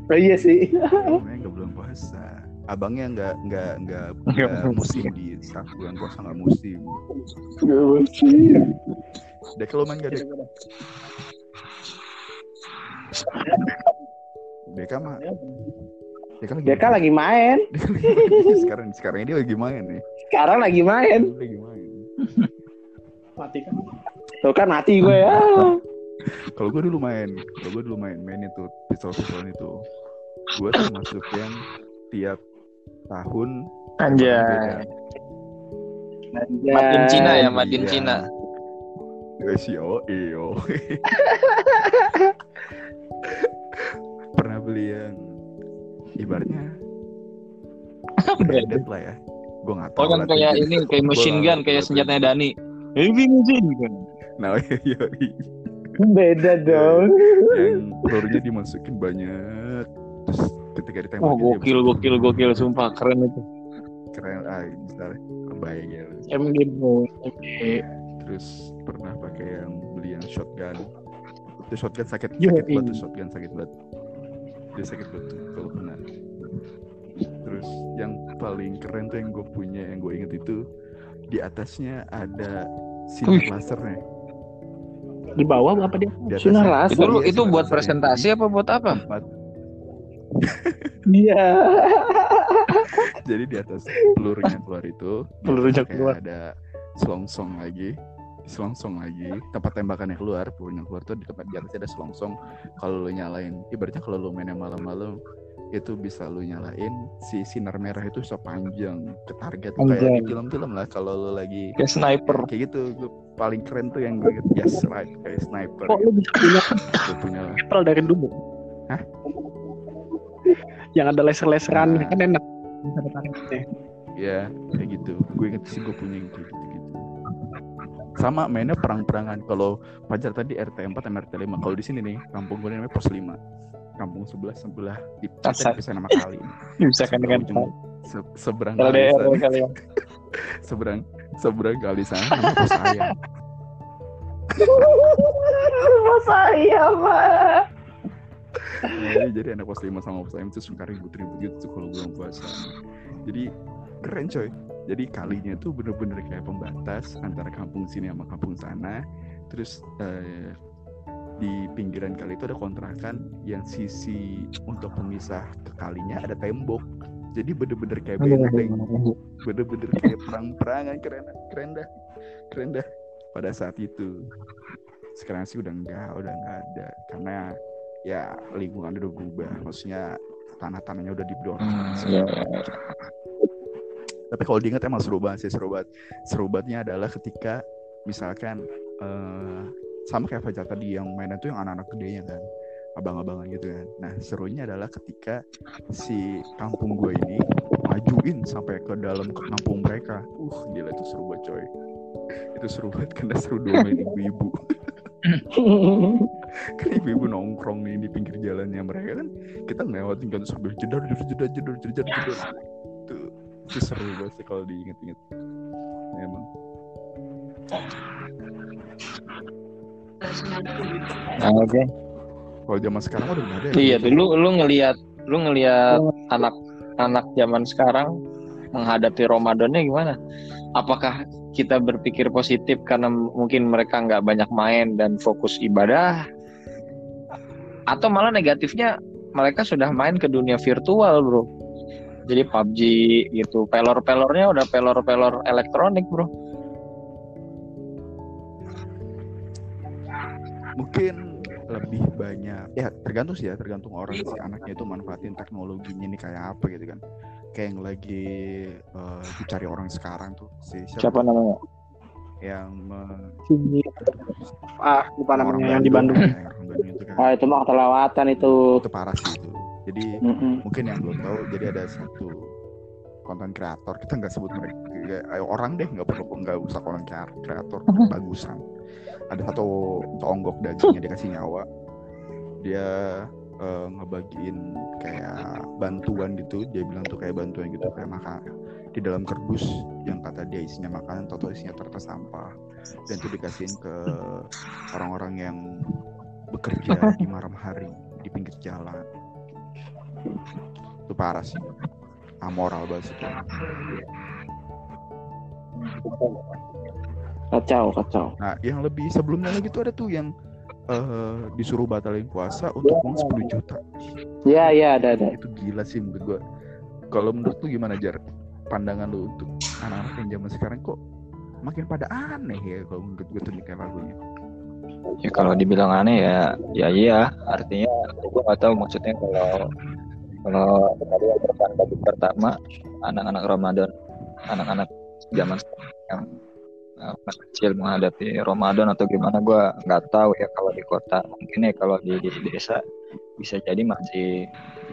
Oh, iya sih. namanya nggak bulan puasa abangnya nggak nggak nggak nggak musim. di saat bulan puasa nggak musim. Dek lo main gak dek? Deka mah Deka lagi Deka lagi main. Deka lagi- sekarang sekarang ini lagi main nih. Sekarang lagi main. lagi main. Mati kan. Tuh kan mati gue ya. kalau gue dulu main kalau gue dulu main main itu pistol pistol itu. Gue termasuk yang tiap tahun Anjay. beda. Madin Cina ya, Iya. Madin Cina. Guys, yo, iyo. Pernah beli yang ibaratnya branded lah ya. Gue nggak tahu. Oh kan kayak ini kayak machine gun kayak senjatanya Dani. Heavy machine gun. Nah, iya, iya. Beda dong. yang pelurunya dimasukin banyak. Terus ketika ditembak Oh gokil gokil gokil sumpah keren itu. keren ah misalnya kebayang ya. MG bro. MG. terus pernah pakai yang beli yang shotgun itu shotgun sakit Yo, sakit banget iya. shotgun sakit banget dia sakit banget kalau kena terus yang paling keren tuh yang gue punya yang gue inget itu di atasnya ada sinar lasernya Di bawah apa dia? di Sinar laser. Itu Iya, itu buat presentasi apa buat apa? Empat. Iya. jadi di atas pelurunya keluar itu Pelurunya kayak keluar. ada selongsong lagi selongsong lagi tempat tembakannya keluar pelurunya keluar tuh di tempat di atasnya ada selongsong kalau lu nyalain ibaratnya kalau lu mainnya malam-malam itu bisa lu nyalain si sinar merah itu sepanjang ke target kayak Anjay. di film-film lah kalau lu lagi Kayak sniper. kayak gitu gue paling keren tuh yang gue inget yes right kayak sniper Kok lu bisa punya punya dari dulu? Hah? Yang ada laser-laseran kan enak. Ya kayak gitu. Gue inget sih gue punya yang kayak gitu gitu sama mainnya perang-perangan. Kalau Fajar tadi RT 4 sama RT 5 kalau di sini nih kampung gue namanya pos 5 kampung sebelah sebelah. Di kita bisa nama kali. Bisa kan dengan se- seberang kali ya. seberang seberang kali sana nama pos ayam. Mas saya, Pak. Nah, jadi anak pos 5 sama pos ayam itu suka ribut-ribut gitu tuh kalau bulan puasa jadi keren coy. Jadi kalinya tuh bener-bener kayak pembatas antara kampung sini sama kampung sana. Terus eh, di pinggiran kali itu ada kontrakan yang sisi untuk pemisah ke kalinya ada tembok. Jadi bener-bener kayak benteng. bener-bener kayak perang-perangan. Keren keren dah. Keren dah pada saat itu. Sekarang sih udah enggak udah enggak ada. Karena ya lingkungan udah berubah. Maksudnya tanah-tanahnya udah dibeli orang Hmm, iya, tapi kalau diingat emang seru banget sih seru banget. Seru bangetnya adalah ketika misalkan eh, sama kayak Fajar tadi yang mainnya tuh yang anak-anak gedenya kan? Abang-abangan gitu kan. Nah serunya adalah ketika si kampung gue ini majuin sampai ke dalam kampung mereka. Uh gila itu seru banget coy. Itu seru banget karena seru doang ibu-ibu kan ibu-ibu nongkrong nih di pinggir jalannya mereka kan kita ngelewatin kan sambil jedar jedar jedar jedar jedar jedar itu itu seru banget sih kalau diinget-inget Ya, emang Nah, Oke. kalau zaman sekarang udah nggak ada ya. Iya tuh lu lu ngelihat lu ngelihat anak-anak zaman sekarang menghadapi Ramadannya gimana? Apakah kita berpikir positif karena mungkin mereka nggak banyak main dan fokus ibadah? Atau malah negatifnya mereka sudah main ke dunia virtual, bro? Jadi PUBG gitu, pelor-pelornya udah pelor-pelor elektronik, bro. mungkin lebih banyak ya tergantung sih ya tergantung orang si anaknya itu manfaatin teknologinya nih kayak apa gitu kan kayak yang lagi eh, dicari orang sekarang tuh si Siapa namanya? Yang me-. Ah, lupa orang namanya yang di Bandung. ya, orang Bandung itu kan Ah, itu mah kelewatan itu. itu parah sih itu jadi Mm-mm. mungkin yang belum tahu jadi ada satu konten kreator kita nggak sebut mereka orang deh nggak perlu nggak usah konten kreator bagusan ada satu tonggok dagingnya dikasih nyawa dia eh, ngebagiin kayak bantuan gitu dia bilang tuh kayak bantuan gitu kayak makan di dalam kardus yang kata dia isinya makanan atau isinya ternyata sampah. Dan itu dikasihin ke orang-orang yang bekerja di malam hari di pinggir jalan. Itu parah sih. Amoral banget itu Kacau, kacau. nah yang lebih sebelumnya lagi tuh ada tuh yang eh, disuruh batalin puasa untuk uang 10 juta. Ya, ya, ada, ada. itu gila sih menurut gua. Kalau menurut lu gimana jar pandangan lu untuk anak-anak yang zaman sekarang kok makin pada aneh ya kalau menurut gue tuh kayak lagunya Ya kalau dibilang aneh ya, ya iya. Artinya gue nggak tahu maksudnya kalau kalau tadi yang pertama pertama anak-anak Ramadan, anak-anak zaman yang uh, kecil menghadapi Ramadan atau gimana gue nggak tahu ya kalau di kota mungkin ya kalau di, di desa bisa jadi masih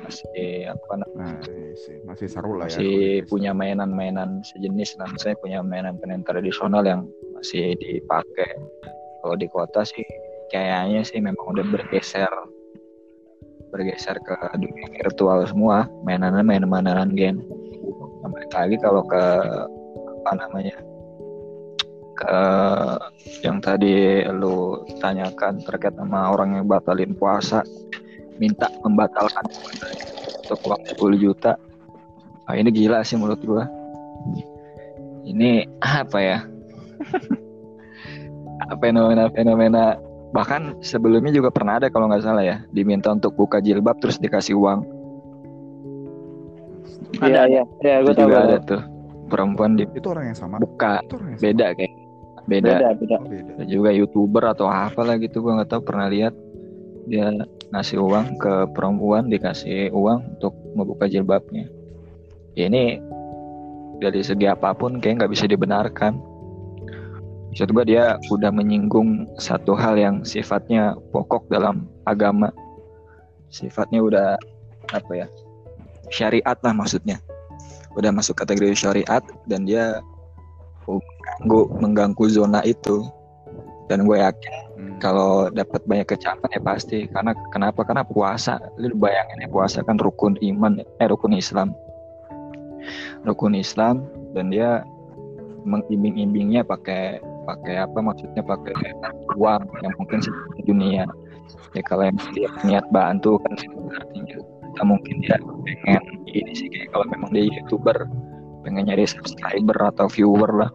masih apa namanya? Nah iya sih masih seru lah ya masih desa. punya mainan-mainan sejenis lah misalnya punya mainan-mainan tradisional yang masih dipakai. Kalau di kota sih kayaknya sih memang udah bergeser. Bergeser ke dunia virtual semua. Mainannya main-mainan game. Nah, balik lagi kalau ke apa namanya ke yang tadi lu tanyakan terkait sama orang yang batalin puasa minta membatalkan untuk uang 10 juta Nah, ini gila sih menurut gua. Ini apa ya? Fenomena-fenomena bahkan sebelumnya juga pernah ada kalau nggak salah ya diminta untuk buka jilbab terus dikasih uang. Iya, iya. Ya, gue Itu tahu. juga gua ada tahu. tuh perempuan itu orang yang sama itu orang yang beda kayak beda. Beda, beda. sama. beda Ada juga youtuber atau apa lah gitu gua nggak tahu pernah lihat dia ngasih uang ke perempuan dikasih uang untuk membuka jilbabnya. Ya, ini dari segi apa pun kayak nggak bisa dibenarkan. Maksud gua dia udah menyinggung satu hal yang sifatnya pokok dalam agama. Sifatnya udah apa ya? Syariat lah maksudnya. Udah masuk kategori syariat dan dia mengganggu, mengganggu zona itu. Dan gue yakin Hmm. kalau dapat banyak kecaman ya pasti. Karena kenapa? Karena puasa. Lu bayangin ya puasa kan rukun iman eh rukun Islam. Rukun Islam dan dia mengimbing-imbingnya pakai pakai apa maksudnya? Pakai uang yang mungkin seperti dunia. Ya kalau yang dia niat bantu kan artinya kita mungkin dia pengen ini sih. Kayak kalau memang dia youtuber pengen nyari subscriber atau viewer lah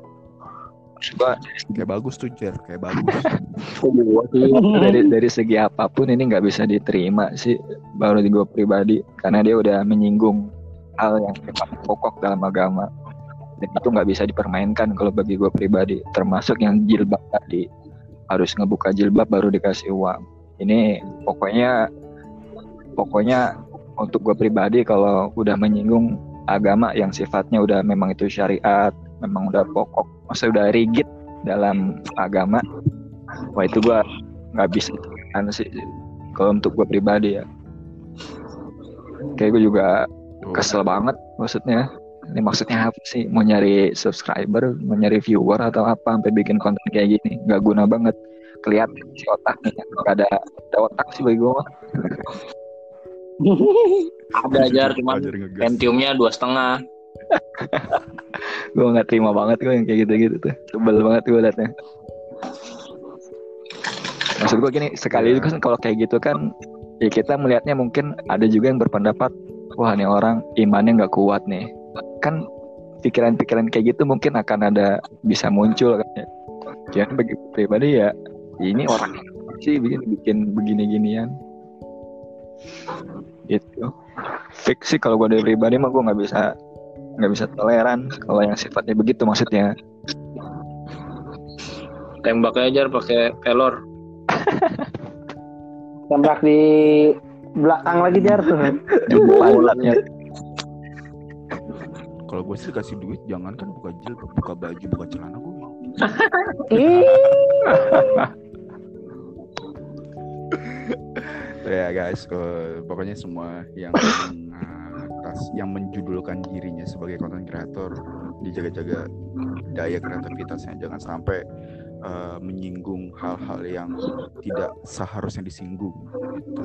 gua kayak bagus tuh jar kayak bagus. Dari dari segi apa pun ini nggak bisa diterima sih baru di gue pribadi. Karena dia udah menyinggung hal yang memang pokok dalam agama. Dan itu nggak bisa dipermainkan kalau bagi gue pribadi. Termasuk yang jilbab tadi. Harus ngebuka jilbab baru dikasih uang. Ini pokoknya pokoknya untuk gue pribadi kalau udah menyinggung agama yang sifatnya udah memang itu syariat memang udah pokok masa udah rigid dalam agama. Wah itu gua nggak bisa kan sih kalau untuk gue pribadi ya. Kayak gue juga Tuh, kesel banget maksudnya. Ini maksudnya apa sih? Mau nyari subscriber mau nyari viewer atau apa sampai bikin konten kayak gini. Nggak guna banget. Kelihatan si otaknya nggak ada ada otak sih bagi gue Ada ajar cuman. Pentiumnya dua setengah. gue nggak terima banget gue yang kayak gitu-gitu tuh. Sebel banget gue liatnya. Maksud gue gini sekali itu kan kalau kayak gitu kan ya kita melihatnya mungkin ada juga yang berpendapat wah nih orang imannya nggak kuat nih. Kan pikiran-pikiran kayak gitu mungkin akan ada bisa muncul kan ya. Jangan bagi pribadi ya ini orang sih bikin bikin begini-ginian. Gitu. Fix sih kalau gue dari pribadi mah gue nggak bisa nggak bisa toleran kalau yang sifatnya begitu maksudnya Tembaknya ajar pakai pelor. Tembak di belakang lagi jar tuh. kalau gue sih kasih duit jangan kan buka jilbab buka baju buka celana gue mau ya guys eh, pokoknya semua yang mengatas yang menjudulkan dirinya sebagai content creator dijaga-jaga daya kreativitasnya. Jangan sampai eh, menyinggung hal-hal yang tidak seharusnya disinggung gitu.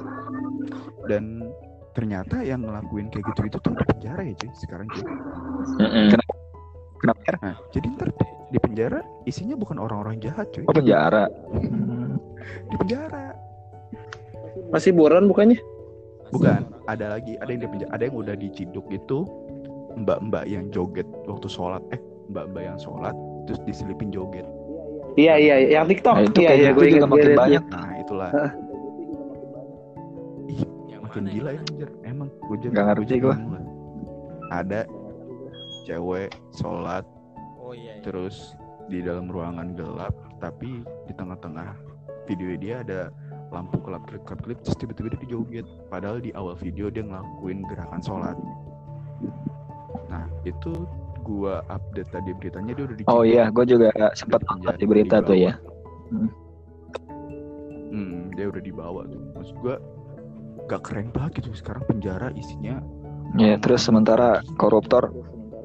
dan ternyata yang ngelakuin kayak gitu itu tuh di penjara ya cuy sekarang cuy. Kenapa? Nah jadi ntar di penjara isinya bukan orang-orang jahat cuy. Oh penjara? Di penjara. Masih buron bukannya? Bukan. ada lagi ada yang di penjara ada yang udah diciduk itu mbak-mbak yang joget waktu sholat. Eh mbak-mbak yang sholat terus diselipin joget. Iya iya, yang TikTok. Nah, itu iya iya, gue juga ingat makin gue banyak. nah itulah. Ih makin gila ya anjir emang gue jadi Nggak ngerti lah. ada cewek sholat Oh iya. iya. terus di dalam ruangan gelap tapi di tengah-tengah video dia ada lampu kelap kelip kelap kelip terus tiba-tiba dia joget padahal di awal video dia ngelakuin gerakan sholat. Nah itu gua update tadi beritanya dia udah di Oh iya, gue juga sempat di berita tuh ya. hmm, dia udah dibawa tuh. Maksud gua gak keren banget gitu. Sekarang penjara isinya Ya, terus sementara koruptor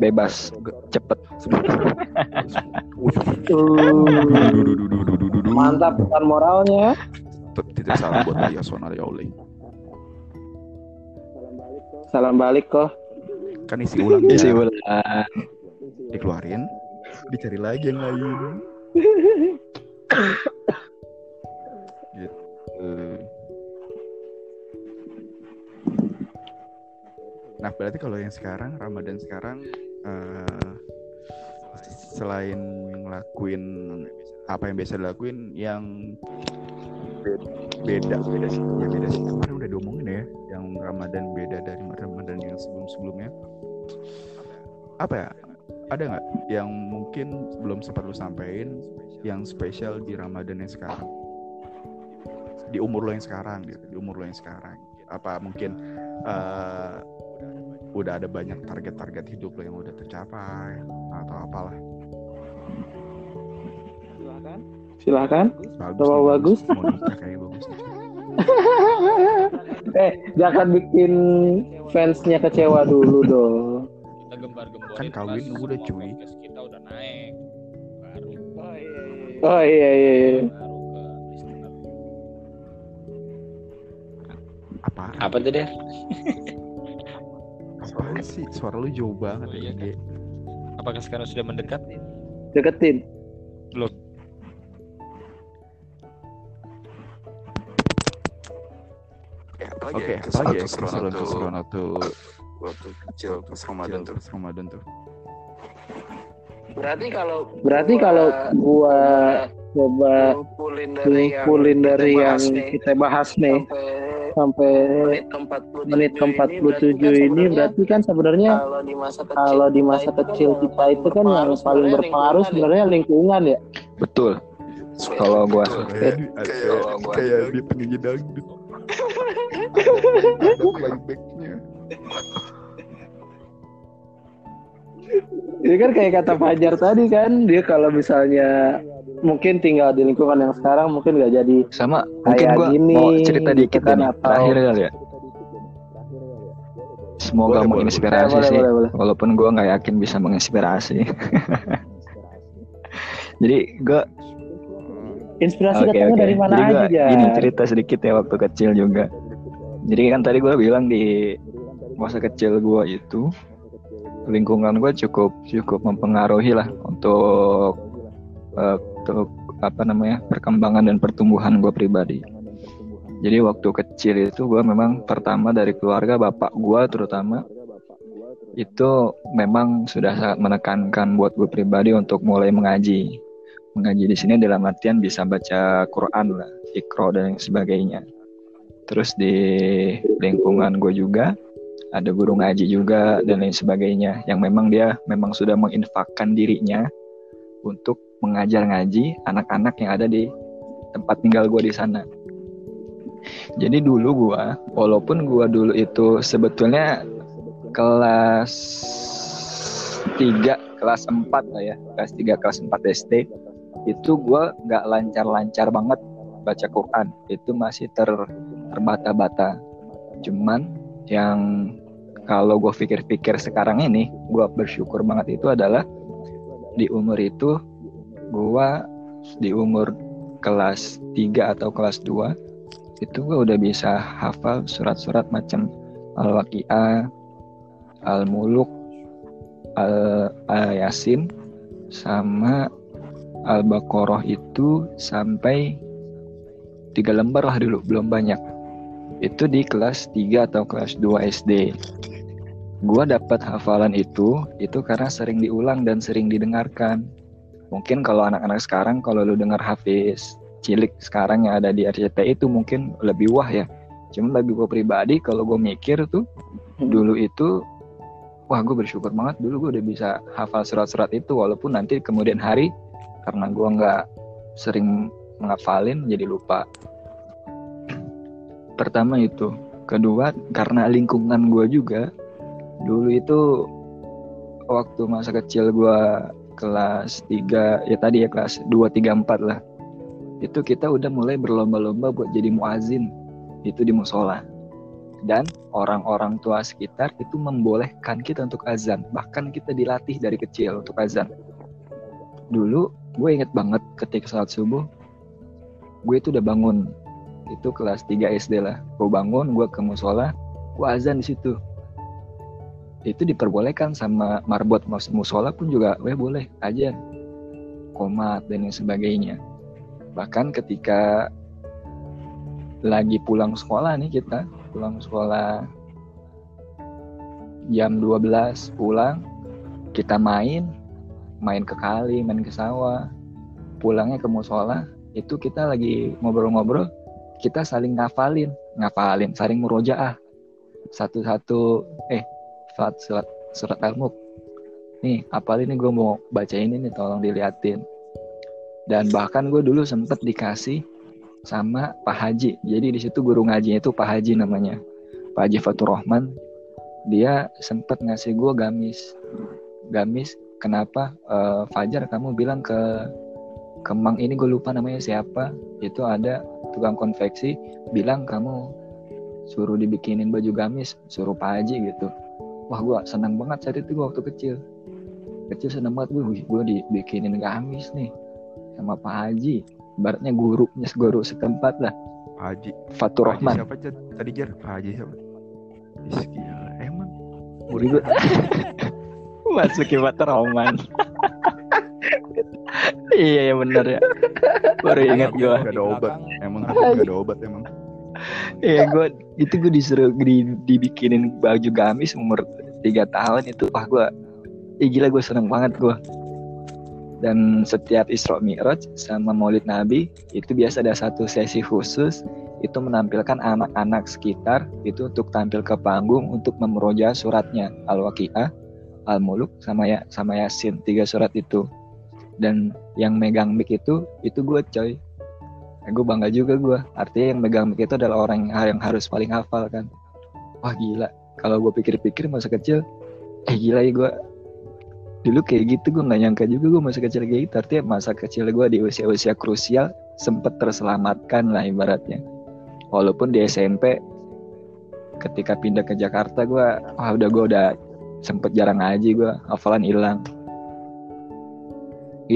bebas, cepet. Mantap bukan moralnya. Titip salam buat Ayah Sonar ya Oli. Salam balik kok. Kan isi ulang Isi ya. ulang. Dikeluarin, dicari lagi yang lain. gitu. Nah berarti kalau yang sekarang Ramadan sekarang eh, selain ngelakuin apa yang biasa dilakuin yang beda beda sih. Ya beda sih. Kemarin udah diomongin ya yang Ramadan beda dari Ramadan yang sebelum sebelumnya apa ya? Ada nggak yang mungkin belum sempat lu sampein yang spesial di Ramadan yang sekarang? Di umur lo yang sekarang gitu di umur lo yang sekarang. Apa mungkin eh, udah ada banyak target-target hidup lo yang udah tercapai atau apalah Silakan. bagus Coba bagus. mau nikah kayak bagus nih. eh, jangan bikin fansnya kecewa dulu dong. Kita gembar-gemborin Kan kawin udah, cuy. kita udah naik. Baru Oh iya iya iya. baru ke listener. apa Apa tuh deh? apaan sih suara lu jauh banget Oh, ya iya, Ge. Apakah sekarang sudah mendekat? Deketin. Oke, apalagi ya keseruan-keseruan waktu waktu kecil pas Ramadan tuh, Ramadan tuh. Berarti kalau Berarti kalau gua coba ngumpulin dari yang dari kita yang bahas nih, kita bahas nih sampai sampai menit ke-47 menit ke-47 ini berarti kan sebenarnya kalau di masa kecil kalau di masa kecil kita itu kan yang paling berpengaruh sebenarnya lingkungan ya. Betul. Kalau gua Kayak kayak kayak di penyanyi dangdut. Ada playbacknya. Ini kan kayak kata Fajar tadi kan dia kalau misalnya mungkin tinggal di lingkungan yang sekarang mungkin nggak jadi sama mungkin gini, mau cerita gitu dikit kan, atau- terakhir kali ya. Semoga Boleh, menginspirasi boleh, sih, boleh, boleh. walaupun gua nggak yakin bisa menginspirasi. Jadi gua inspirasi Oke datangnya oke. dari mana Jadi gua aja ya. gini cerita sedikit ya waktu kecil juga. Jadi kan tadi gue bilang di masa kecil gua itu lingkungan gue cukup cukup mempengaruhi lah untuk eh, untuk apa namanya perkembangan dan pertumbuhan gue pribadi. Jadi waktu kecil itu gue memang pertama dari keluarga bapak gue terutama itu memang sudah sangat menekankan buat gue pribadi untuk mulai mengaji mengaji di sini dalam artian bisa baca Quran lah, ikro dan sebagainya. Terus di lingkungan gue juga ada guru ngaji juga dan lain sebagainya yang memang dia memang sudah menginfakkan dirinya untuk mengajar ngaji anak-anak yang ada di tempat tinggal gue di sana. Jadi dulu gue, walaupun gue dulu itu sebetulnya kelas 3, kelas 4 lah ya, kelas 3, kelas 4 SD itu gue nggak lancar-lancar banget baca Quran itu masih ter terbata-bata cuman yang kalau gue pikir-pikir sekarang ini gue bersyukur banget itu adalah di umur itu gue di umur kelas 3 atau kelas 2 itu gue udah bisa hafal surat-surat macam Al-Waqi'ah Al-Muluk Al-Yasin sama Al-Baqarah itu sampai tiga lembar lah dulu, belum banyak. Itu di kelas 3 atau kelas 2 SD. Gua dapat hafalan itu itu karena sering diulang dan sering didengarkan. Mungkin kalau anak-anak sekarang kalau lu dengar Hafiz cilik sekarang yang ada di RCTI itu mungkin lebih wah ya. Cuman bagi gue pribadi kalau gue mikir tuh dulu itu wah gue bersyukur banget dulu gue udah bisa hafal surat-surat itu walaupun nanti kemudian hari karena gue nggak sering menghafalin jadi lupa pertama itu. Kedua karena lingkungan gue juga dulu itu waktu masa kecil gue kelas 3 ya tadi ya kelas 2 3 4 lah. Itu kita udah mulai berlomba-lomba buat jadi muazin itu di musola. Dan orang-orang tua sekitar itu membolehkan kita untuk azan. Bahkan kita dilatih dari kecil untuk azan. Dulu gue inget banget ketika saat subuh gue itu udah bangun itu kelas 3 SD lah. Gue bangun gue ke musola gue azan di situ. Itu diperbolehkan sama marbot mus- musola pun juga gue boleh azan komat dan yang sebagainya. Bahkan ketika lagi pulang sekolah nih kita pulang sekolah jam 12 pulang kita main main ke kali main ke sawah. Pulangnya ke musola itu kita lagi ngobrol-ngobrol kita saling ngafalin ngafalin saling murojaah satu-satu eh surat surat surat al-mulk nih apalin nih gue mau baca ini nih tolong diliatin dan bahkan gue dulu sempet dikasih sama Pak Haji. Jadi di situ guru ngajinya itu Pak Haji namanya. Pak Haji Fatur Rahman. Dia sempat ngasih gue gamis. Gamis kenapa eh, Fajar kamu bilang ke Kemang ini gue lupa namanya siapa. Itu ada tukang konveksi bilang kamu suruh dibikinin baju gamis, suruh Pak Haji gitu. Wah gue senang banget saat itu gua waktu kecil. Kecil senang banget gue, gue dibikinin gamis nih sama Pak Haji ibaratnya gurunya guru setempat lah Pak Haji. Fatur Rahman siapa Jar? tadi Jar? Pak Haji siapa? Ih, gila, emang. murid gue masukin Fatur Rahman iya ya bener ya baru ingat gue Gak ada obat. Emang gak ada obat emang. iya gue itu gue disuruh di, dibikinin baju gamis umur tiga tahun itu. Wah gue Ih, gila gue seneng banget gue dan setiap Isra Mi'raj sama Maulid Nabi itu biasa ada satu sesi khusus. Itu menampilkan anak-anak sekitar itu untuk tampil ke panggung untuk memeroja suratnya. Al-Waqiah, Al-Muluk sama ya sama Yasin. Tiga surat itu dan yang megang mic itu itu gue coy. Gue bangga juga gue artinya yang megang mic itu adalah orang yang, harus paling hafal kan. Wah gila. Kalau gue pikir-pikir masa kecil eh gila ya gue dulu kayak gitu gue nggak nyangka juga gue masa kecil kayak gitu. Artinya masa kecil gue di usia-usia krusial sempet terselamatkan lah ibaratnya. Walaupun di SMP ketika pindah ke Jakarta gue wah udah gue udah sempet jarang ngaji gue hafalan hilang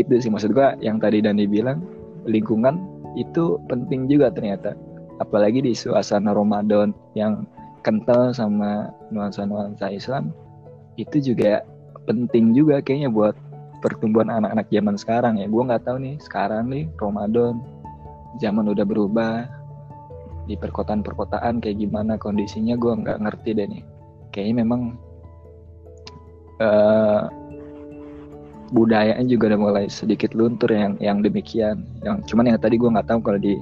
itu sih maksud gue yang tadi Dani bilang lingkungan itu penting juga ternyata. Apalagi di suasana Ramadan yang kental sama nuansa-nuansa Islam itu juga penting juga kayaknya buat pertumbuhan anak-anak zaman sekarang ya. Gue nggak tahu nih sekarang nih Ramadan zaman udah berubah di perkotaan-perkotaan kayak gimana kondisinya gue nggak ngerti deh nih. Kayaknya memang eh budayanya juga udah mulai sedikit luntur yang yang demikian. Yang cuman yang tadi gue nggak tahu kalau di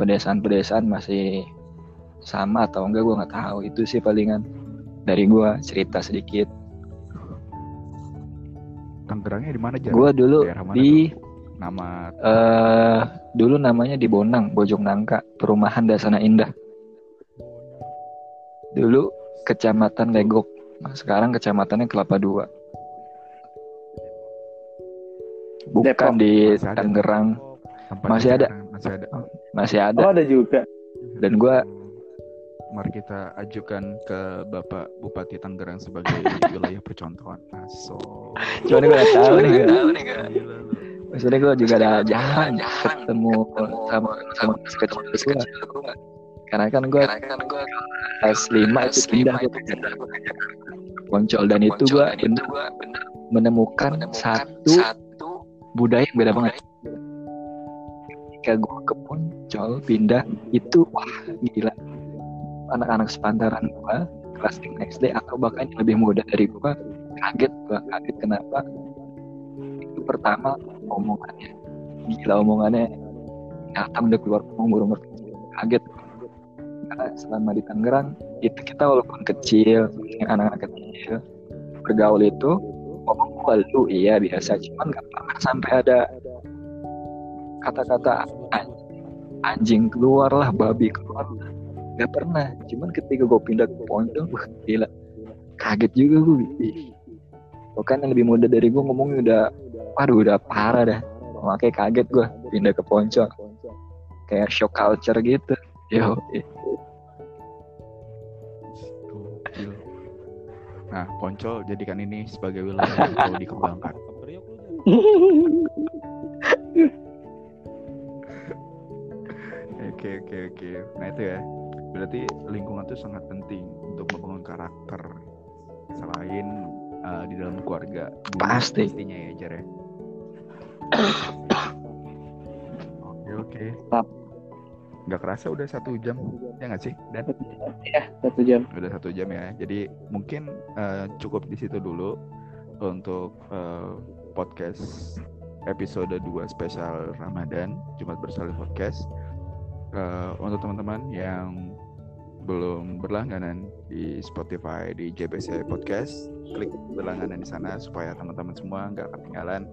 pedesaan-pedesaan masih sama atau enggak gue nggak tahu. Itu sih palingan dari gue cerita sedikit. Tangerangnya di mana Jar? gue dulu di tuh? Nama eh dulu namanya di Bonang Bojong Nangka perumahan Dasana Indah. Dulu kecamatan Legok nah, sekarang kecamatannya Kelapa Dua bukan Depok. di Masih. Tangerang masih ada. Masih ada. masih ada Oh ada juga. dan gue Mari kita ajukan ke Bapak Bupati Tangerang sebagai wilayah percontohan. Aso. cuman gue gak tahu nih gue maksudnya juga ada jarang ketemu sama sama kecil gue karena kan gue kelas lima itu pindah ke Jakarta. Poncol dan itu gue menemukan satu budaya yang beda banget. Ketika gue ke Poncol pindah itu wah gila. Anak-anak sepantaran gua kelas 5 SD atau bahkan yang lebih muda dari gua kaget gua kaget kenapa? Itu pertama omongannya. Gila omongannya. Datang udah keluar umur umur kaget. Karena selama di Tangerang itu kita walaupun kecil anak-anak kecil bergaul itu ngomong lu iya biasa. Cuman nggak pernah sampai ada kata-kata "An- anjing keluar lah babi keluar lah. Nggak pernah. Cuman ketika gue pindah ke pondok wah gila. Kaget juga gue. Bukan yang lebih muda dari gue ngomongnya udah waduh udah parah dah. Makanya kaget gue pindah ke Poncol kayak shock culture gitu. Yo Nah, Poncol jadikan ini sebagai wilayah yang perlu dikembangkan. Oke, oke, oke. Nah itu ya. Berarti lingkungan itu sangat penting untuk membangun karakter. Selain uh, di dalam keluarga. Pasti. Pastinya ya, Jar ya. Oke, oke. Nggak kerasa udah satu jam, ya nggak sih? Dan ya satu jam udah satu jam ya. Jadi mungkin eh, cukup di situ dulu untuk eh, podcast episode 2 spesial Ramadan Jumat Bersalin Podcast. Eh, untuk teman-teman yang belum berlangganan di Spotify di JBC Podcast, klik berlangganan di sana supaya teman-teman semua nggak ketinggalan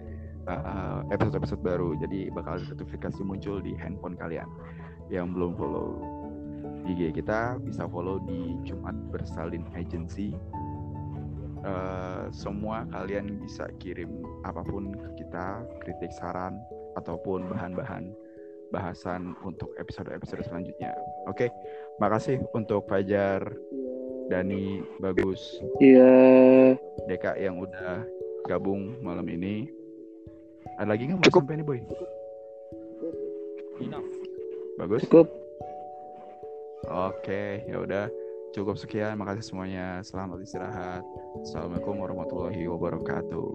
episode-episode baru. Jadi bakal notifikasi muncul di handphone kalian yang belum follow IG kita bisa follow di Jumat Bersalin Agency. Eh, semua kalian bisa kirim apa pun ke kita, kritik, saran ataupun bahan-bahan bahasan untuk episode-episode selanjutnya. Oke, makasih untuk Fajar, Dani, Bagus, iya Deka yang udah gabung malam ini. Ada lagi nggak mau Cukup. sampai nih boy? Bagus? Cukup. Oke, ya udah. Cukup sekian. Makasih semuanya. Selamat istirahat. Assalamualaikum warahmatullahi wabarakatuh.